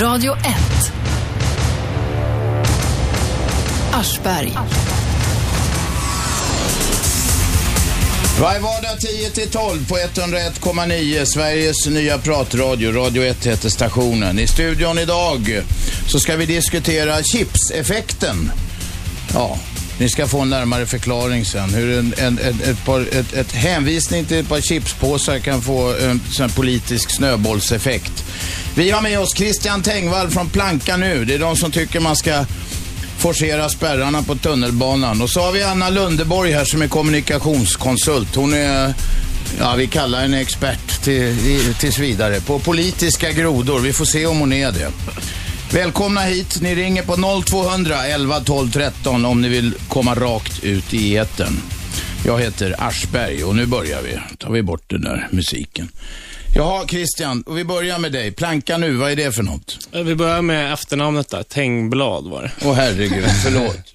Radio 1. Aschberg. Varje vardag 10 till 12 på 101,9 Sveriges nya pratradio. Radio 1 heter stationen. I studion idag så ska vi diskutera chipseffekten. Ja, ni ska få en närmare förklaring sen. Hur en, en, en, ett, par, ett, ett hänvisning till ett par chipspåsar kan få en sån politisk snöbollseffekt. Vi har med oss Christian Tengvall från Planka nu. Det är de som tycker man ska forcera spärrarna på tunnelbanan. Och så har vi Anna Lundeborg här som är kommunikationskonsult. Hon är, ja vi kallar henne expert till, i, tills vidare på politiska grodor. Vi får se om hon är det. Välkomna hit. Ni ringer på 0200 11 12 13 om ni vill komma rakt ut i etern. Jag heter Aschberg och nu börjar vi. tar vi bort den där musiken. Jaha, Christian, och vi börjar med dig. Planka nu, vad är det för något? Vi börjar med efternamnet där. Tengblad var det. Åh herregud, förlåt.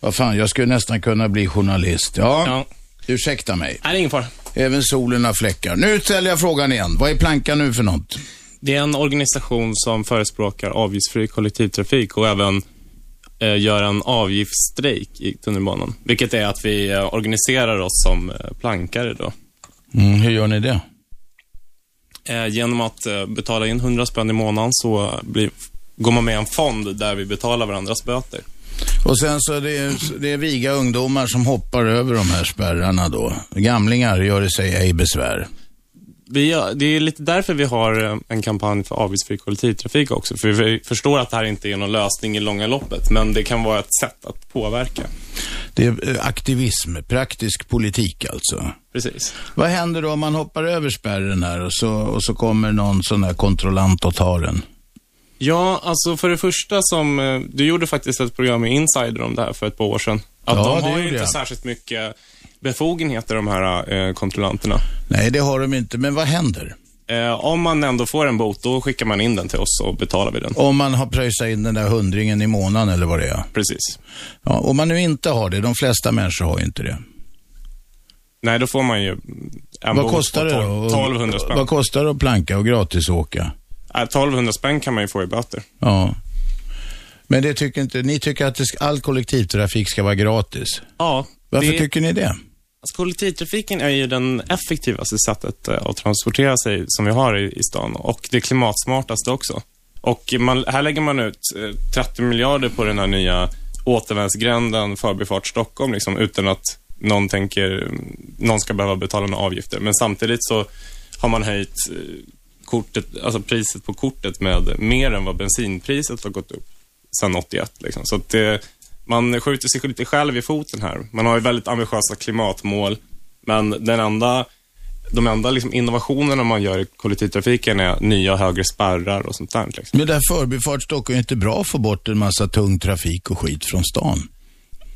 vad fan, jag skulle nästan kunna bli journalist. Ja, Ja. ursäkta mig. Nej, det är ingen fara. Även solen har fläckar. Nu ställer jag frågan igen. Vad är Planka nu för något? Det är en organisation som förespråkar avgiftsfri kollektivtrafik och även eh, gör en avgiftsstrejk i tunnelbanan. Vilket är att vi eh, organiserar oss som eh, plankare då. Mm, hur gör ni det? Eh, genom att eh, betala in 100 spänn i månaden så blir, går man med i en fond där vi betalar varandras böter. Och sen så är det, det är viga ungdomar som hoppar över de här spärrarna då. Gamlingar gör det sig ej besvär. Vi, det är lite därför vi har eh, en kampanj för avgiftsfri kollektivtrafik också. För vi förstår att det här inte är någon lösning i långa loppet, men det kan vara ett sätt att påverka. Det är eh, aktivism, praktisk politik alltså. Precis. Vad händer då om man hoppar över spärren här och så, och så kommer någon sån här kontrollant och tar den? Ja, alltså för det första som, eh, du gjorde faktiskt ett program med Insider om det här för ett par år sedan. Att Ja, de har ju inte jag. särskilt mycket befogenheter, de här eh, kontrollanterna. Nej, det har de inte. Men vad händer? Eh, om man ändå får en bot, då skickar man in den till oss och betalar vi den. Om man har pröjsat in den där hundringen i månaden eller vad det är. Precis. Ja, om man nu inte har det, de flesta människor har ju inte det. Nej, då får man ju en vad bot kostar på det då? 1200 spänn. Vad kostar det att planka och gratis åka? Eh, 1200 spänn kan man ju få i böter. Ja. Men det tycker inte, ni tycker att all kollektivtrafik ska vara gratis. Ja. Varför det, tycker ni det? Alltså, kollektivtrafiken är ju den effektivaste sättet eh, att transportera sig som vi har i, i stan och det klimatsmartaste också. Och man, här lägger man ut eh, 30 miljarder på den här nya återvändsgränden Förbifart Stockholm liksom, utan att någon tänker, någon ska behöva betala några avgifter. Men samtidigt så har man höjt eh, kortet, alltså priset på kortet med mer än vad bensinpriset har gått upp sedan 81. Liksom. Så att det, man skjuter sig lite själv i foten här. Man har ju väldigt ambitiösa klimatmål, men den enda, de enda liksom innovationerna man gör i kollektivtrafiken är nya högre spärrar och sånt där. Liksom. Men där Förbifart Stockholm är inte bra att få bort en massa tung trafik och skit från stan.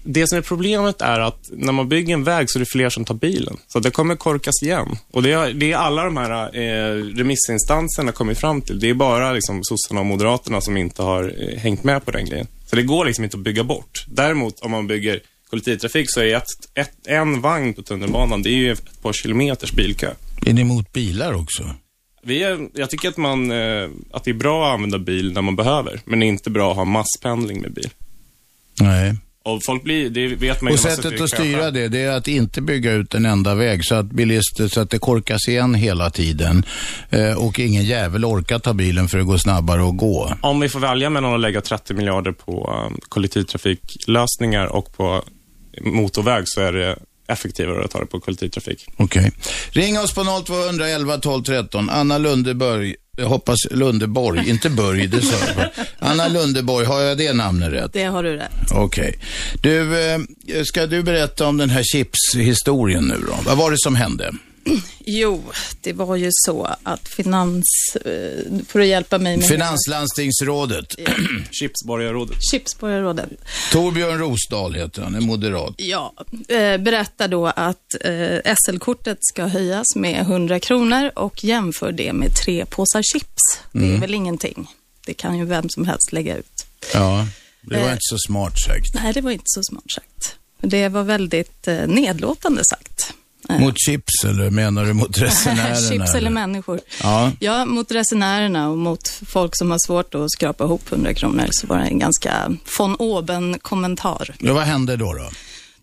Det som är problemet är att när man bygger en väg så är det fler som tar bilen. Så det kommer korkas igen. Och det är, det är alla de här eh, remissinstanserna kommit fram till. Det är bara liksom sossarna och moderaterna som inte har eh, hängt med på den grejen. Så det går liksom inte att bygga bort. Däremot om man bygger kollektivtrafik så är ett, ett, en vagn på tunnelbanan, det är ju ett par kilometers bilkö. Är ni emot bilar också? Vi är, jag tycker att, man, eh, att det är bra att använda bil när man behöver, men det är inte bra att ha masspendling med bil. Nej. Och folk blir, det vet man ju Och sättet att styra det, det är att inte bygga ut en enda väg så att bilister, så att det korkas igen hela tiden. Eh, och ingen jävel orkar ta bilen för det går snabbare att gå. Om vi får välja mellan att lägga 30 miljarder på um, kollektivtrafiklösningar och på motorväg så är det effektivare att ta det på kollektivtrafik. Okej. Ring oss på 0211 12 13. Anna Lundeborg, jag hoppas Lundeborg, inte Börj, det sa jag. Anna Lundeborg, har jag det namnet rätt? Det har du rätt. Okej. Du, eh, ska du berätta om den här chipshistorien nu då? Vad var det som hände? Jo, det var ju så att finans... eh, Får du hjälpa mig med... Finanslandstingsrådet. Chipsborgarrådet. Chipsborgarrådet. Torbjörn Rosdahl heter han, är moderat. Ja, eh, berättar då att eh, SL-kortet ska höjas med 100 kronor och jämför det med tre påsar chips. Det Mm. är väl ingenting. Det kan ju vem som helst lägga ut. Ja, det var Eh. inte så smart sagt. Nej, det var inte så smart sagt. Det var väldigt nedlåtande sagt. Mot chips eller menar du mot resenärerna? Chips eller människor. Ja. Ja, mot resenärerna och mot folk som har svårt att skrapa ihop 100 kronor så var det en ganska von oben-kommentar. ja. Vad hände då? då?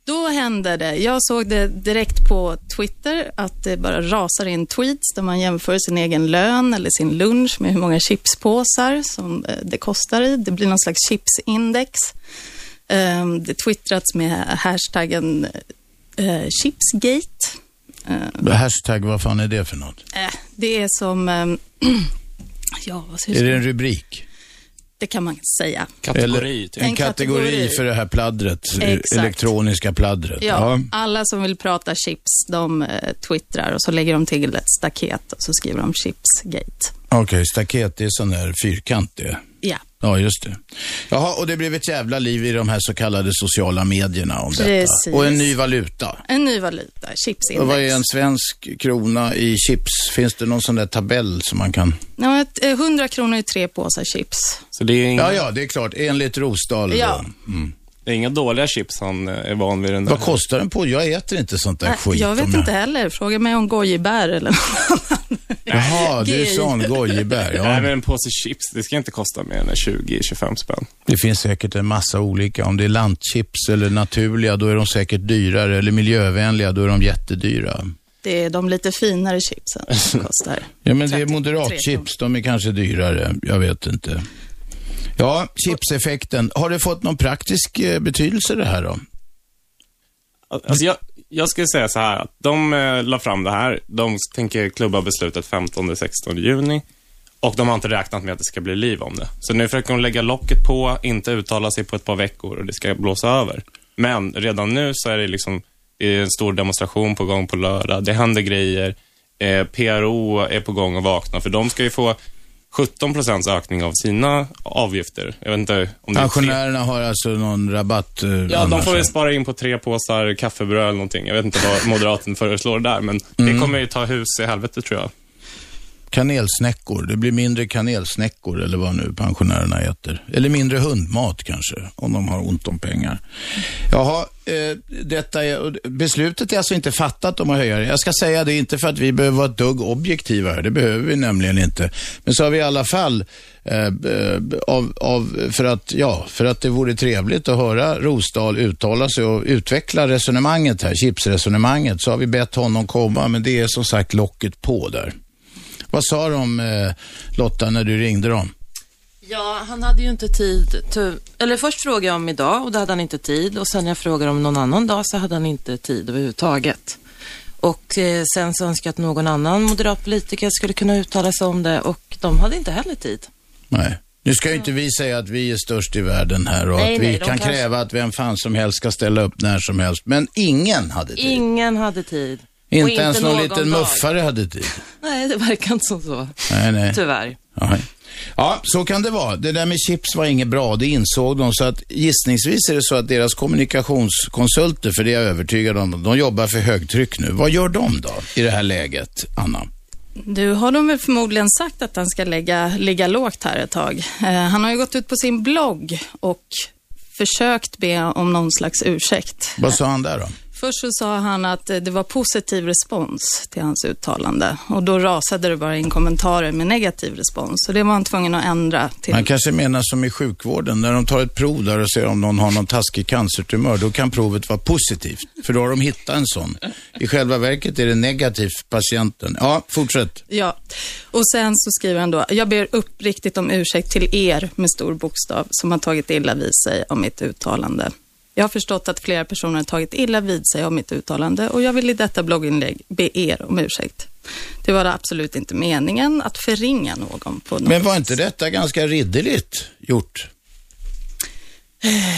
Då hände det, jag såg det direkt på Twitter, att det bara rasar in tweets där man jämför sin egen lön eller sin lunch med hur många chipspåsar som eh, det kostar i. Det blir någon slags chipsindex. Ehm, Det twittrats med hashtaggen eh, chipsgate. Ehm, Hashtag, vad fan är det för något? Eh, Det är som, ehm, ja vad ska Är det en rubrik? Det kan man säga. Kategori, typ. En En kategori, kategori. för det här pladdret, Exakt. elektroniska pladdret. Ja, alla som vill prata chips, de eh, twittrar och så lägger de till ett staket och så skriver de chipsgate. Okej, staket, det är sån där fyrkant det. Ja, just det. Jaha, och det blev ett jävla liv i de här så kallade sociala medierna om Precis. detta. Och en ny valuta. en ny valuta, chipsindex. Och vad är en svensk krona i chips? Finns det någon sån där tabell som man kan... Ja, ett, eh, 100 kronor i tre påsar chips. Så det är, inga, Ja, ja, det är klart. Enligt Rosdahl. då. Ja. Det är inga dåliga chips han eh, är van vid den där. Vad kostar den på? Jag äter inte sånt där Nej, skit. jag vet inte heller. Fråga mig om gojibär eller något annat. Jaha, det är sån gojibär. Nej, Ja. men en påse chips, det ska inte kosta mer än 20-25 spänn. Det finns säkert en massa olika. Om det är lantchips eller naturliga, då är de säkert dyrare. Eller miljövänliga, då är de jättedyra. Det är de lite finare chipsen som kostar. Ja, men det är 33 moderatchips. De är kanske dyrare. Jag vet inte. Ja, chipseffekten. Har det fått någon praktisk eh, betydelse det här då? Alltså jag, jag skulle säga så här att de eh, la fram det här. De tänker klubba beslutet 15-16 juni. Och de har inte räknat med att det ska bli liv om det. Så nu försöker de lägga locket på, inte uttala sig på ett par veckor och det ska blåsa över. Men redan nu så är det liksom det är en stor demonstration på gång på lördag. Det händer grejer. Eh, PRO är på gång att vakna, för de ska ju få 17 procents ökning av sina avgifter. Jag vet inte om det Pensionärerna har alltså någon rabatt? eh, Ja, de får väl spara in på tre påsar kaffebröd eller någonting. Jag vet inte vad moderaten föreslår där, men Mm. det kommer ju ta hus i helvete tror jag. Kanelsnäckor. Det blir mindre kanelsnäckor eller vad nu pensionärerna äter. Eller mindre hundmat kanske, om de har ont om pengar. Jaha, eh, detta är, beslutet är alltså inte fattat om att höja det. Jag ska säga det inte för att vi behöver vara ett dugg objektiva här. Det behöver vi nämligen inte. Men så har vi i alla fall eh, eh, av, av, för, att, ja, för att det vore trevligt att höra Rosdahl uttala sig och utveckla resonemanget här, chipsresonemanget, så har vi bett honom komma, men det är som sagt locket på där. Vad sa de, eh, Lotta, när du ringde dem? Ja, han hade ju inte tid. Eller först frågade jag om idag och då hade han inte tid. Och sen när jag frågade om någon annan dag så hade han inte tid överhuvudtaget. Och eh, sen så önskade jag att någon annan moderat politiker skulle kunna uttala sig om det och de hade inte heller tid. Nej. Nu ska ju inte vi säga att vi är störst i världen här och Nej, att vi nej, kan kanske- kräva att vem fan som helst ska ställa upp när som helst. Men ingen hade tid. Ingen hade tid. Och inte ens någon, någon liten dag. muffare hade tid. Nej, det verkar inte som så. Nej, nej. Tyvärr. Nej. Ja, så kan det vara. Det där med chips var inget bra, det insåg de. Så att gissningsvis är det så att deras kommunikationskonsulter, för det är jag övertygad om, de jobbar för högtryck nu. Vad gör de då i det här läget, Anna? Du har de väl förmodligen sagt att han ska lägga, ligga lågt här ett tag. Eh, han har ju gått ut på sin blogg och försökt be om någon slags ursäkt. Vad sa han där då? Först så sa han att det var positiv respons till hans uttalande och då rasade det bara in kommentarer med negativ respons. Så det var han tvungen att ändra till. Man kanske menar som i sjukvården, när de tar ett prov där och ser om någon har någon taskig cancertumör, då kan provet vara positivt. För då har de hittat en sån. I själva verket är det negativt för patienten. Ja, fortsätt. Ja, och sen så skriver han då, jag ber uppriktigt om ursäkt till er med stor bokstav som har tagit illa vid sig av mitt uttalande. Jag har förstått att flera personer har tagit illa vid sig av mitt uttalande och jag vill i detta blogginlägg be er om ursäkt. Det var absolut inte meningen att förringa någon på något Men var inte detta ganska ridderligt gjort?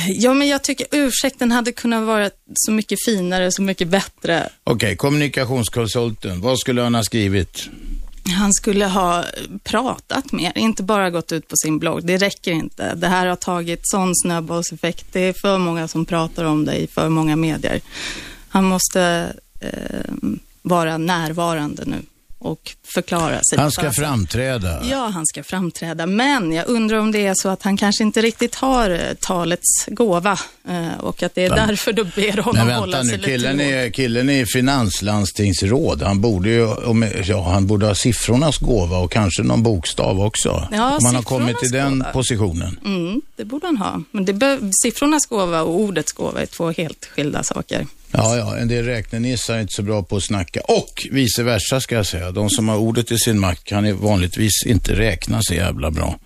Ja, men jag tycker ursäkten hade kunnat vara så mycket finare, så mycket bättre. Okej, kommunikationskonsulten, vad skulle han ha skrivit? Han skulle ha pratat mer, inte bara gått ut på sin blogg. Det räcker inte. Det här har tagit sån snöbollseffekt. Det är för många som pratar om det i för många medier. Han måste eh, vara närvarande nu och förklara sig. Han ska framträda. Ja, han ska framträda. Men jag undrar om det är så att han kanske inte riktigt har eh, talets gåva eh, och att det är Va? därför du ber honom vänta hålla sig nu, lite killen låg. är, killen är finanslandstingsråd. Han borde ju, om- ja, han borde ha siffrornas gåva och kanske någon bokstav också. Ja, om han har kommit till den gåva. positionen. Mm, det borde han ha. Men det siffrornas gåva och ordets gåva är två helt skilda saker. Ja, ja, en del räknenissar är inte så bra på att snacka. Och vice versa ska jag säga. De som har ordet i sin makt kan ju vanligtvis inte räkna så jävla bra.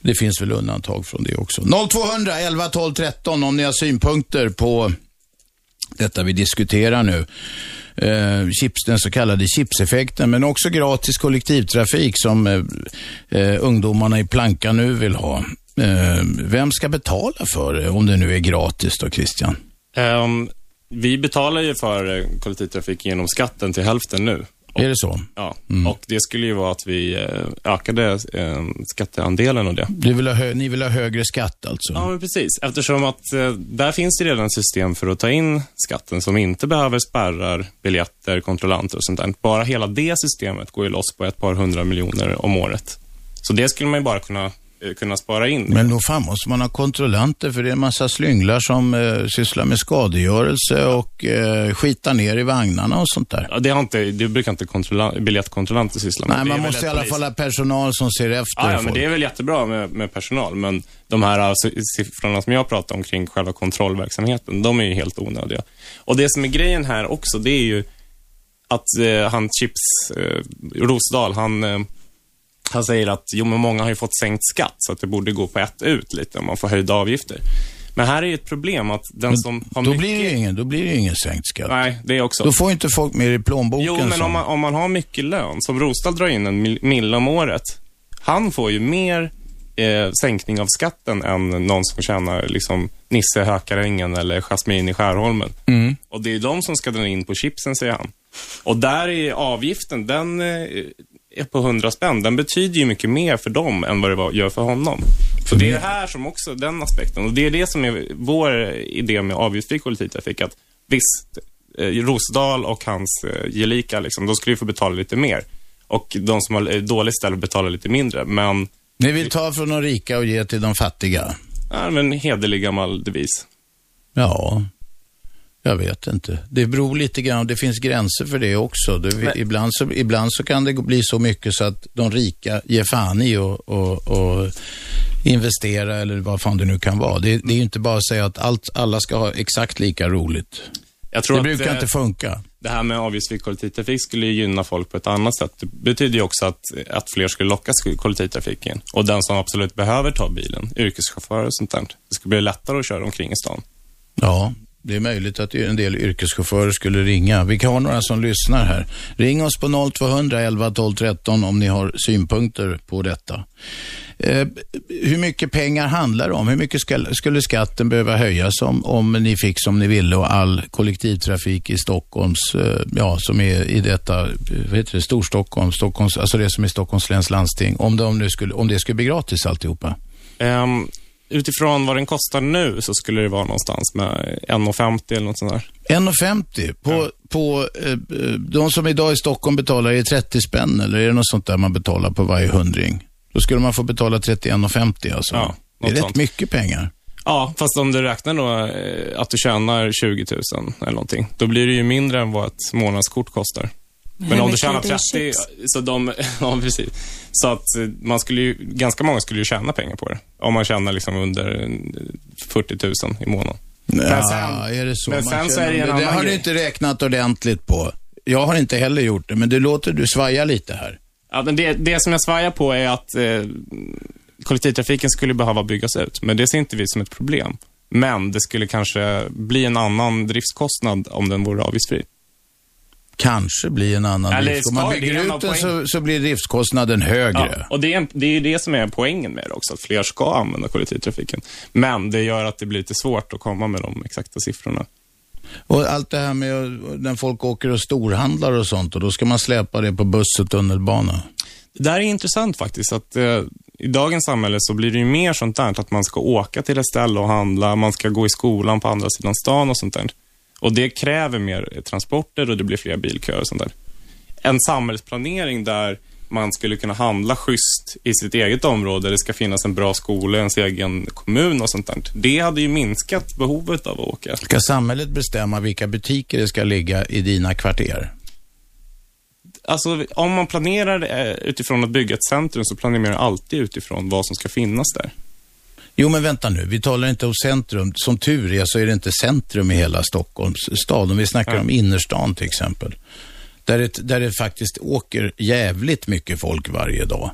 Det finns väl undantag från det också. 0200 11 12 13 om ni har synpunkter på detta vi diskuterar nu. Eh, chips, den så kallade chipseffekten, men också gratis kollektivtrafik som eh, eh, ungdomarna i Planka nu vill ha. Eh, vem ska betala för det om det nu är gratis då, Christian? Um, vi betalar ju för eh, kollektivtrafik genom skatten till hälften nu. Är det så? Ja, och det skulle ju vara att vi eh, ökade eh, skatteandelen av det. Du vill ha ni vill ha högre skatt alltså? Ja, men precis. Eftersom att där finns det redan system för att ta in skatten som inte behöver spärrar, biljetter, kontrollanter och sånt där. Bara hela det systemet går ju loss på ett par hundra miljoner om året. Så det skulle man ju bara kunna, kunna spara in. Men nog fan måste man ha kontrollanter för det är en massa slynglar som eh, sysslar med skadegörelse och eh, skitar ner i vagnarna och sånt där. Ja, det, har inte, det brukar inte kontrollan- biljettkontrollanter syssla med. Nej, man måste i alla polis. fall ha personal som ser efter Ja, ja, men det är väl jättebra med, med personal, men de här alltså, siffrorna som jag pratar om kring själva kontrollverksamheten, de är ju helt onödiga. Och det som är grejen här också, det är ju att eh, han Chips eh, Rosdahl, han, eh, han säger att jo, men många har ju fått sänkt skatt, så att det borde gå på ett ut lite om man får höjda avgifter. Men här är ju ett problem att den som har Då mycket... blir, det ingen, då blir det ju ingen sänkt skatt. Nej, det är också. Då får inte folk mer i plånboken. Jo, men som- om man, om man har mycket lön, som Rosdahl drar in en mil- om året, han får ju mer eh, sänkning av skatten än någon som tjänar liksom Nisse Hökarängen eller Jasmin i Skärholmen. Mm. Och det är de som ska dra in på chipsen, säger han. Och där är avgiften, den eh, är på 100 spänn. Den betyder ju mycket mer för dem än vad det var, gör för honom. Så det är det här som också, den aspekten. Och det är det som är vår idé med avgiftsfri kollektivtrafik. Att visst, eh, Rosdahl och hans eh, gelika, liksom, de skulle ju få betala lite mer. Och de som har eh, dåligt ställe betalar lite mindre. Men, Ni vill ta från de rika och ge till de fattiga? ja, men hederlig gammal devis. Ja, jag vet inte. Det beror lite grann, det finns gränser för det också. Det, Men- ibland, så, ibland så kan det bli så mycket så att de rika ger fan i och, och, och investera eller vad fan det nu kan vara. Det, det är ju inte bara att säga att allt, alla ska ha exakt lika roligt. Jag tror Det brukar eh, inte funka. Det här med avgiftsfri kollektivtrafik skulle ju gynna folk på ett annat sätt. Det betyder ju också att, att fler skulle lockas till kollektivtrafiken. Och den som absolut behöver ta bilen, yrkeschaufförer och sånt där, det skulle bli lättare att köra omkring i stan. Ja, det är möjligt att en del yrkeschaufförer skulle ringa. Vi kan ha några som lyssnar här. Ring oss på 0200 11 12 13 om ni har synpunkter på detta. Eh, hur mycket pengar handlar det om? Hur mycket ska, skulle skatten behöva höjas om, om ni fick som ni ville och all kollektivtrafik i Stockholms, eh, ja, som är i detta, eh, vad heter det, Storstockholm, Stockholms, alltså det som är Stockholms läns landsting, om, de nu skulle, om det skulle bli gratis alltihopa? Um, utifrån vad den kostar nu så skulle det vara någonstans med 1,50 eller något sånt där. 1,50 på, på eh, de som idag i Stockholm betalar, är det 30 spänn eller är det något sånt där man betalar på varje hundring? Då skulle man få betala 31,50 alltså. Ja, det är rätt sånt. mycket pengar. Ja, fast om du räknar då eh, att du tjänar 20 000 eller någonting, då blir det ju mindre än vad ett månadskort kostar. Men hur om du tjänar är det i 30, chips? så de, ja precis. Så att eh, man skulle ju, ganska många skulle ju tjäna pengar på det. Om man tjänar liksom under eh, 40 000 i månaden. Ja, sen- är det så men man sen så är det en det, det har du inte räknat ordentligt på. Jag har inte heller gjort det, men det låter du svaja lite här. Ja, men det, det som jag svajar på är att eh, kollektivtrafiken skulle behöva byggas ut, men det ser inte vi som ett problem. Men det skulle kanske bli en annan driftskostnad om den vore avgiftsfri. Kanske blir en annan Eller drift. Om man bygger en ut den så, så blir driftskostnaden högre. Ja, och det är, det är det som är poängen med det också, att fler ska använda kollektivtrafiken. Men det gör att det blir lite svårt att komma med de exakta siffrorna. Och allt det här med när folk åker och storhandlar och sånt och då ska man släpa det på buss och tunnelbana. Det där är intressant faktiskt, att eh, i dagens samhälle så blir det ju mer sånt där, att man ska åka till ett ställe och handla, man ska gå i skolan på andra sidan stan och sånt där. Och det kräver mer transporter och det blir fler bilköer och sånt där. en samhällsplanering där man skulle kunna handla schysst i sitt eget område. Det ska finnas en bra skola i ens egen kommun och sånt där. Det hade ju minskat behovet av att åka. Ska samhället bestämma vilka butiker det ska ligga i dina kvarter? Alltså, om man planerar eh, utifrån att bygga ett centrum så planerar man alltid utifrån vad som ska finnas där. Jo, men vänta nu. Vi talar inte om centrum. Som tur är så är det inte centrum i hela Stockholms stad. Om vi snackar Ja. om innerstan till exempel. Där det, där det faktiskt åker jävligt mycket folk varje dag.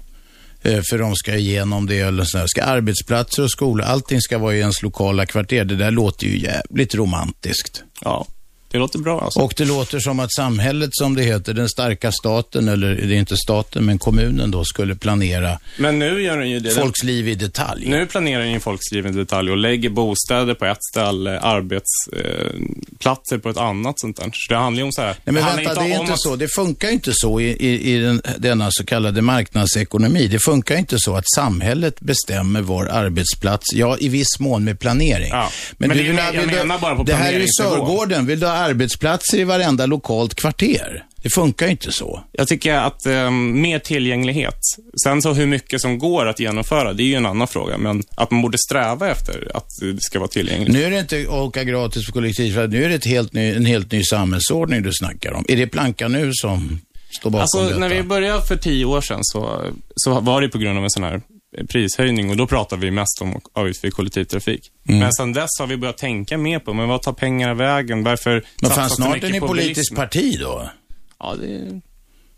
Eh, För de ska igenom det eller så här. Ska arbetsplatser och skolor, allting ska vara i ens lokala kvarter. Det där låter ju jävligt romantiskt. Ja, det låter bra alltså. Och det låter som att samhället, som det heter, den starka staten, eller det är inte staten, men kommunen då, skulle planera Men nu gör den ju det. folks liv i detalj. Nu planerar ju folks liv i detalj och lägger bostäder på ett ställe, arbetsplatser eh, på ett annat sånt där. Så det handlar ju om så här. Nej, men handlar vänta, det är inte att- så. Det funkar inte så i, i, i den, denna så kallade marknadsekonomi. Det funkar inte så att samhället bestämmer var arbetsplats, ja i viss mån med planering. Ja, men det är- jag menar bara på Det här är ju. Sörgården. Vill du arbetsplatser i varenda lokalt kvarter? Det funkar inte så. Jag tycker att eh, mer tillgänglighet. Sen så hur mycket som går att genomföra, det är ju en annan fråga. Men att man borde sträva efter att det ska vara tillgängligt. Nu är det inte åka gratis på kollektivtrafik, nu är det ett helt ny, en helt ny samhällsordning du snackar om. Är det Planka nu som står bakom Alltså, detta? när vi började för tio år sedan så, så var det på grund av en sån här prishöjning och då pratade vi mest om avgiftsfri kollektivtrafik. Mm. Men sen dess har vi börjat tänka mer på, men vad tar pengarna vägen? Varför Men fan, snart är ni politiskt parti då? Ja, det...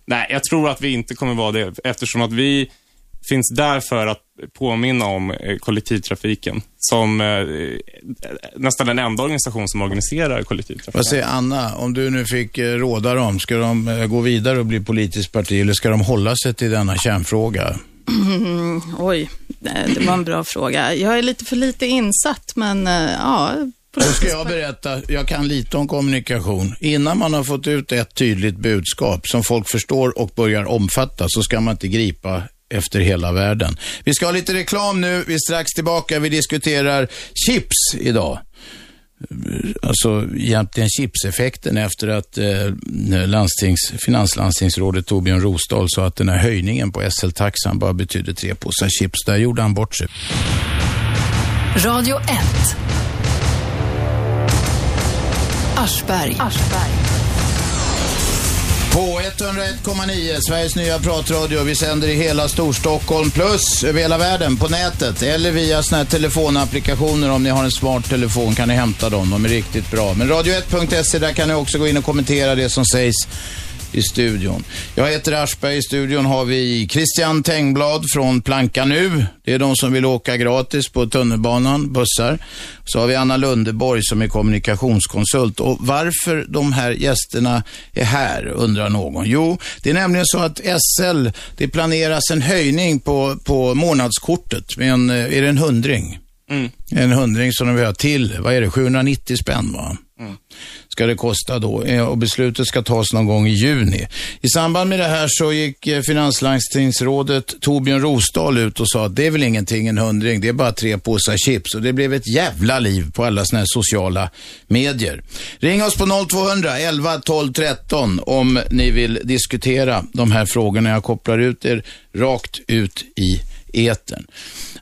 Nej, jag tror att vi inte kommer vara det eftersom att vi finns där för att påminna om eh, kollektivtrafiken som eh, nästan den enda organisation som organiserar kollektivtrafik. Vad säger Anna, om du nu fick eh, råda dem, ska de eh, gå vidare och bli politiskt parti eller ska de hålla sig till denna kärnfråga? Oj, eh, det var en bra fråga. Jag är lite för lite insatt, men eh, ja. Då ska jag berätta, jag kan lite om kommunikation. Innan man har fått ut ett tydligt budskap som folk förstår och börjar omfatta så ska man inte gripa efter hela världen. Vi ska ha lite reklam nu, vi är strax tillbaka. Vi diskuterar chips idag. Alltså egentligen chipseffekten efter att eh, landstings, finanslandstingsrådet Torbjörn Rosdahl sa att den här höjningen på SL-taxan bara betydde tre påsar chips. Där gjorde han bort sig. Radio 1. Aschberg. På 101,9, Sveriges nya pratradio. Vi sänder i hela Storstockholm plus över hela världen på nätet eller via såna här telefonapplikationer. Om ni har en smart telefon kan ni hämta dem. De är riktigt bra. Men radio1.se, där kan ni också gå in och kommentera det som sägs i studion. Jag heter Aschberg. I studion har vi Christian Tengblad från Planka Nu. Det är de som vill åka gratis på tunnelbanan, bussar. Så har vi Anna Lundeborg som är kommunikationskonsult. Och varför de här gästerna är här, undrar någon. Jo, det är nämligen så att SL, det planeras en höjning på, på månadskortet med en, är det en hundring? Mm. En hundring som de vill ha till, vad är det, 790 spänn va? Mm. Ska det kosta då eh, och beslutet ska tas någon gång i juni. I samband med det här så gick eh, finanslandstingsrådet Torbjörn Rosdahl ut och sa att det är väl ingenting en hundring, det är bara tre påsar chips. Och det blev ett jävla liv på alla sådana här sociala medier. Ring oss på 0200 11 12 13 om ni vill diskutera de här frågorna. Jag kopplar ut er rakt ut i etern.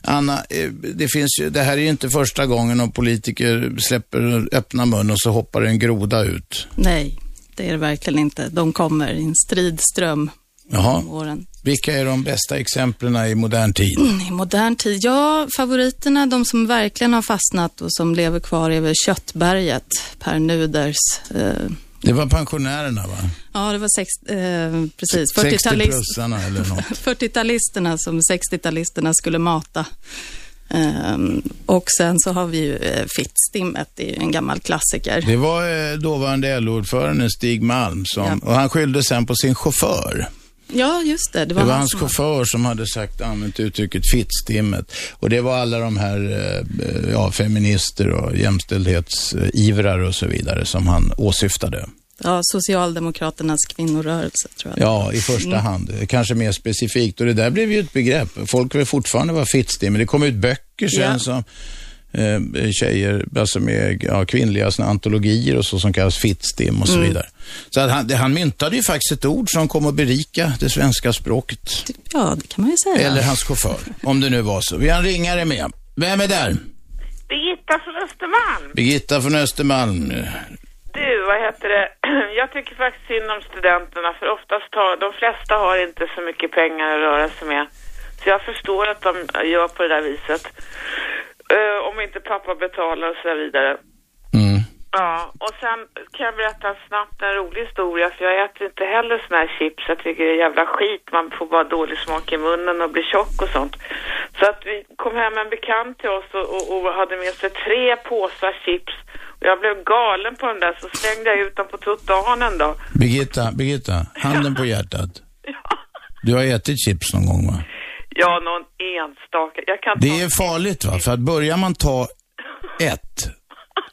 Anna, eh, det, finns ju, det här är ju inte första gången någon politiker släpper öppna mun och så hoppar en groda ut. Nej, det är det verkligen inte. De kommer i en stridström Jaha. om åren. Vilka är de bästa exemplen i modern tid? I modern tid, ja, favoriterna, de som verkligen har fastnat och som lever kvar är väl Köttberget, Per Nuders. Eh, Det var pensionärerna va? ja, det var sex, eh, precis, 60-plussarna eller något. 40-talisterna som 60-talisterna skulle mata. Ehm, och sen så har vi ju eh, Fittstimmet, det är ju en gammal klassiker. Det var eh, dåvarande LO-ordföranden Stig Malm som, Ja. och han skyllde sen på sin chaufför. Ja, just det. Det Det var, var han hans som- chaufför som hade sagt, använt uttrycket fittstimmet. Och det var alla de här eh, ja, feminister och jämställdhetsivrare och så vidare som han åsyftade. Ja, Socialdemokraternas kvinnorörelse tror jag. Ja, i första hand. Kanske mer specifikt. Och det där blev ju ett begrepp. Folk vill fortfarande vara fittstim. Men det kom ut böcker sen Ja. som eh, tjejer, alltså med ja, kvinnliga såna antologier och så som kallas fittstim och så Mm. vidare. Så att han, det- han myntade ju faktiskt ett ord som kom att berika det svenska språket. Ja, det kan man ju säga. Eller hans chaufför, om det nu var så. Vi har en ringare med. Vem är där? Birgitta från Östermalm. Birgitta från Östermalm. Du, vad heter det? Jag tycker faktiskt synd om studenterna för oftast har, de flesta har inte så mycket pengar att röra sig med. Så jag förstår att de gör på det där viset. Eh, om inte pappa betalar och så vidare. Mm. Ja, och sen kan jag berätta snabbt en rolig historia för jag äter inte heller såna här chips. Jag tycker det är jävla skit. Man får bara dålig smak i munnen och blir tjock och sånt. Så att vi kom hem en bekant till oss och, och, och hade med sig tre påsar chips. Och jag blev galen på den där så slängde jag ut dem på trottoaren då. Birgitta, Birgitta, handen på hjärtat. Du har ätit chips någon gång va? Ja, någon enstaka. Jag kan Det är farligt va? För att börjar man ta ett,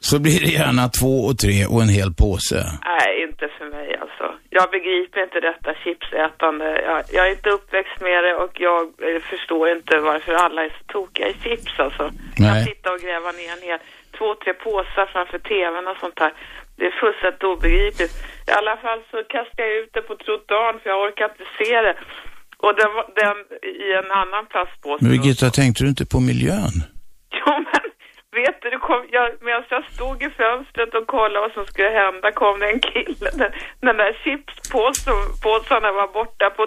så blir det gärna två och tre och en hel påse. Nej, inte för mig alltså. Jag begriper inte detta chipsätande. Jag, jag är inte uppväxt med det och jag eh, förstår inte varför alla är så tokiga i chips alltså. Nej. Kan sitta och gräva ner en hel, två, tre påsar framför tvn och sånt där. Det är fullständigt obegripligt. I alla fall så kastade jag ut det på trottoaren för jag orkar inte se det. Och den, den i en annan plastpåse. Men Birgitta, tänkte du inte på miljön? Jo, men vet du, det kom, jag, medan jag stod i fönstret och kollade vad som skulle hända kom det en kille. Den, den där chipspåsarna var borta på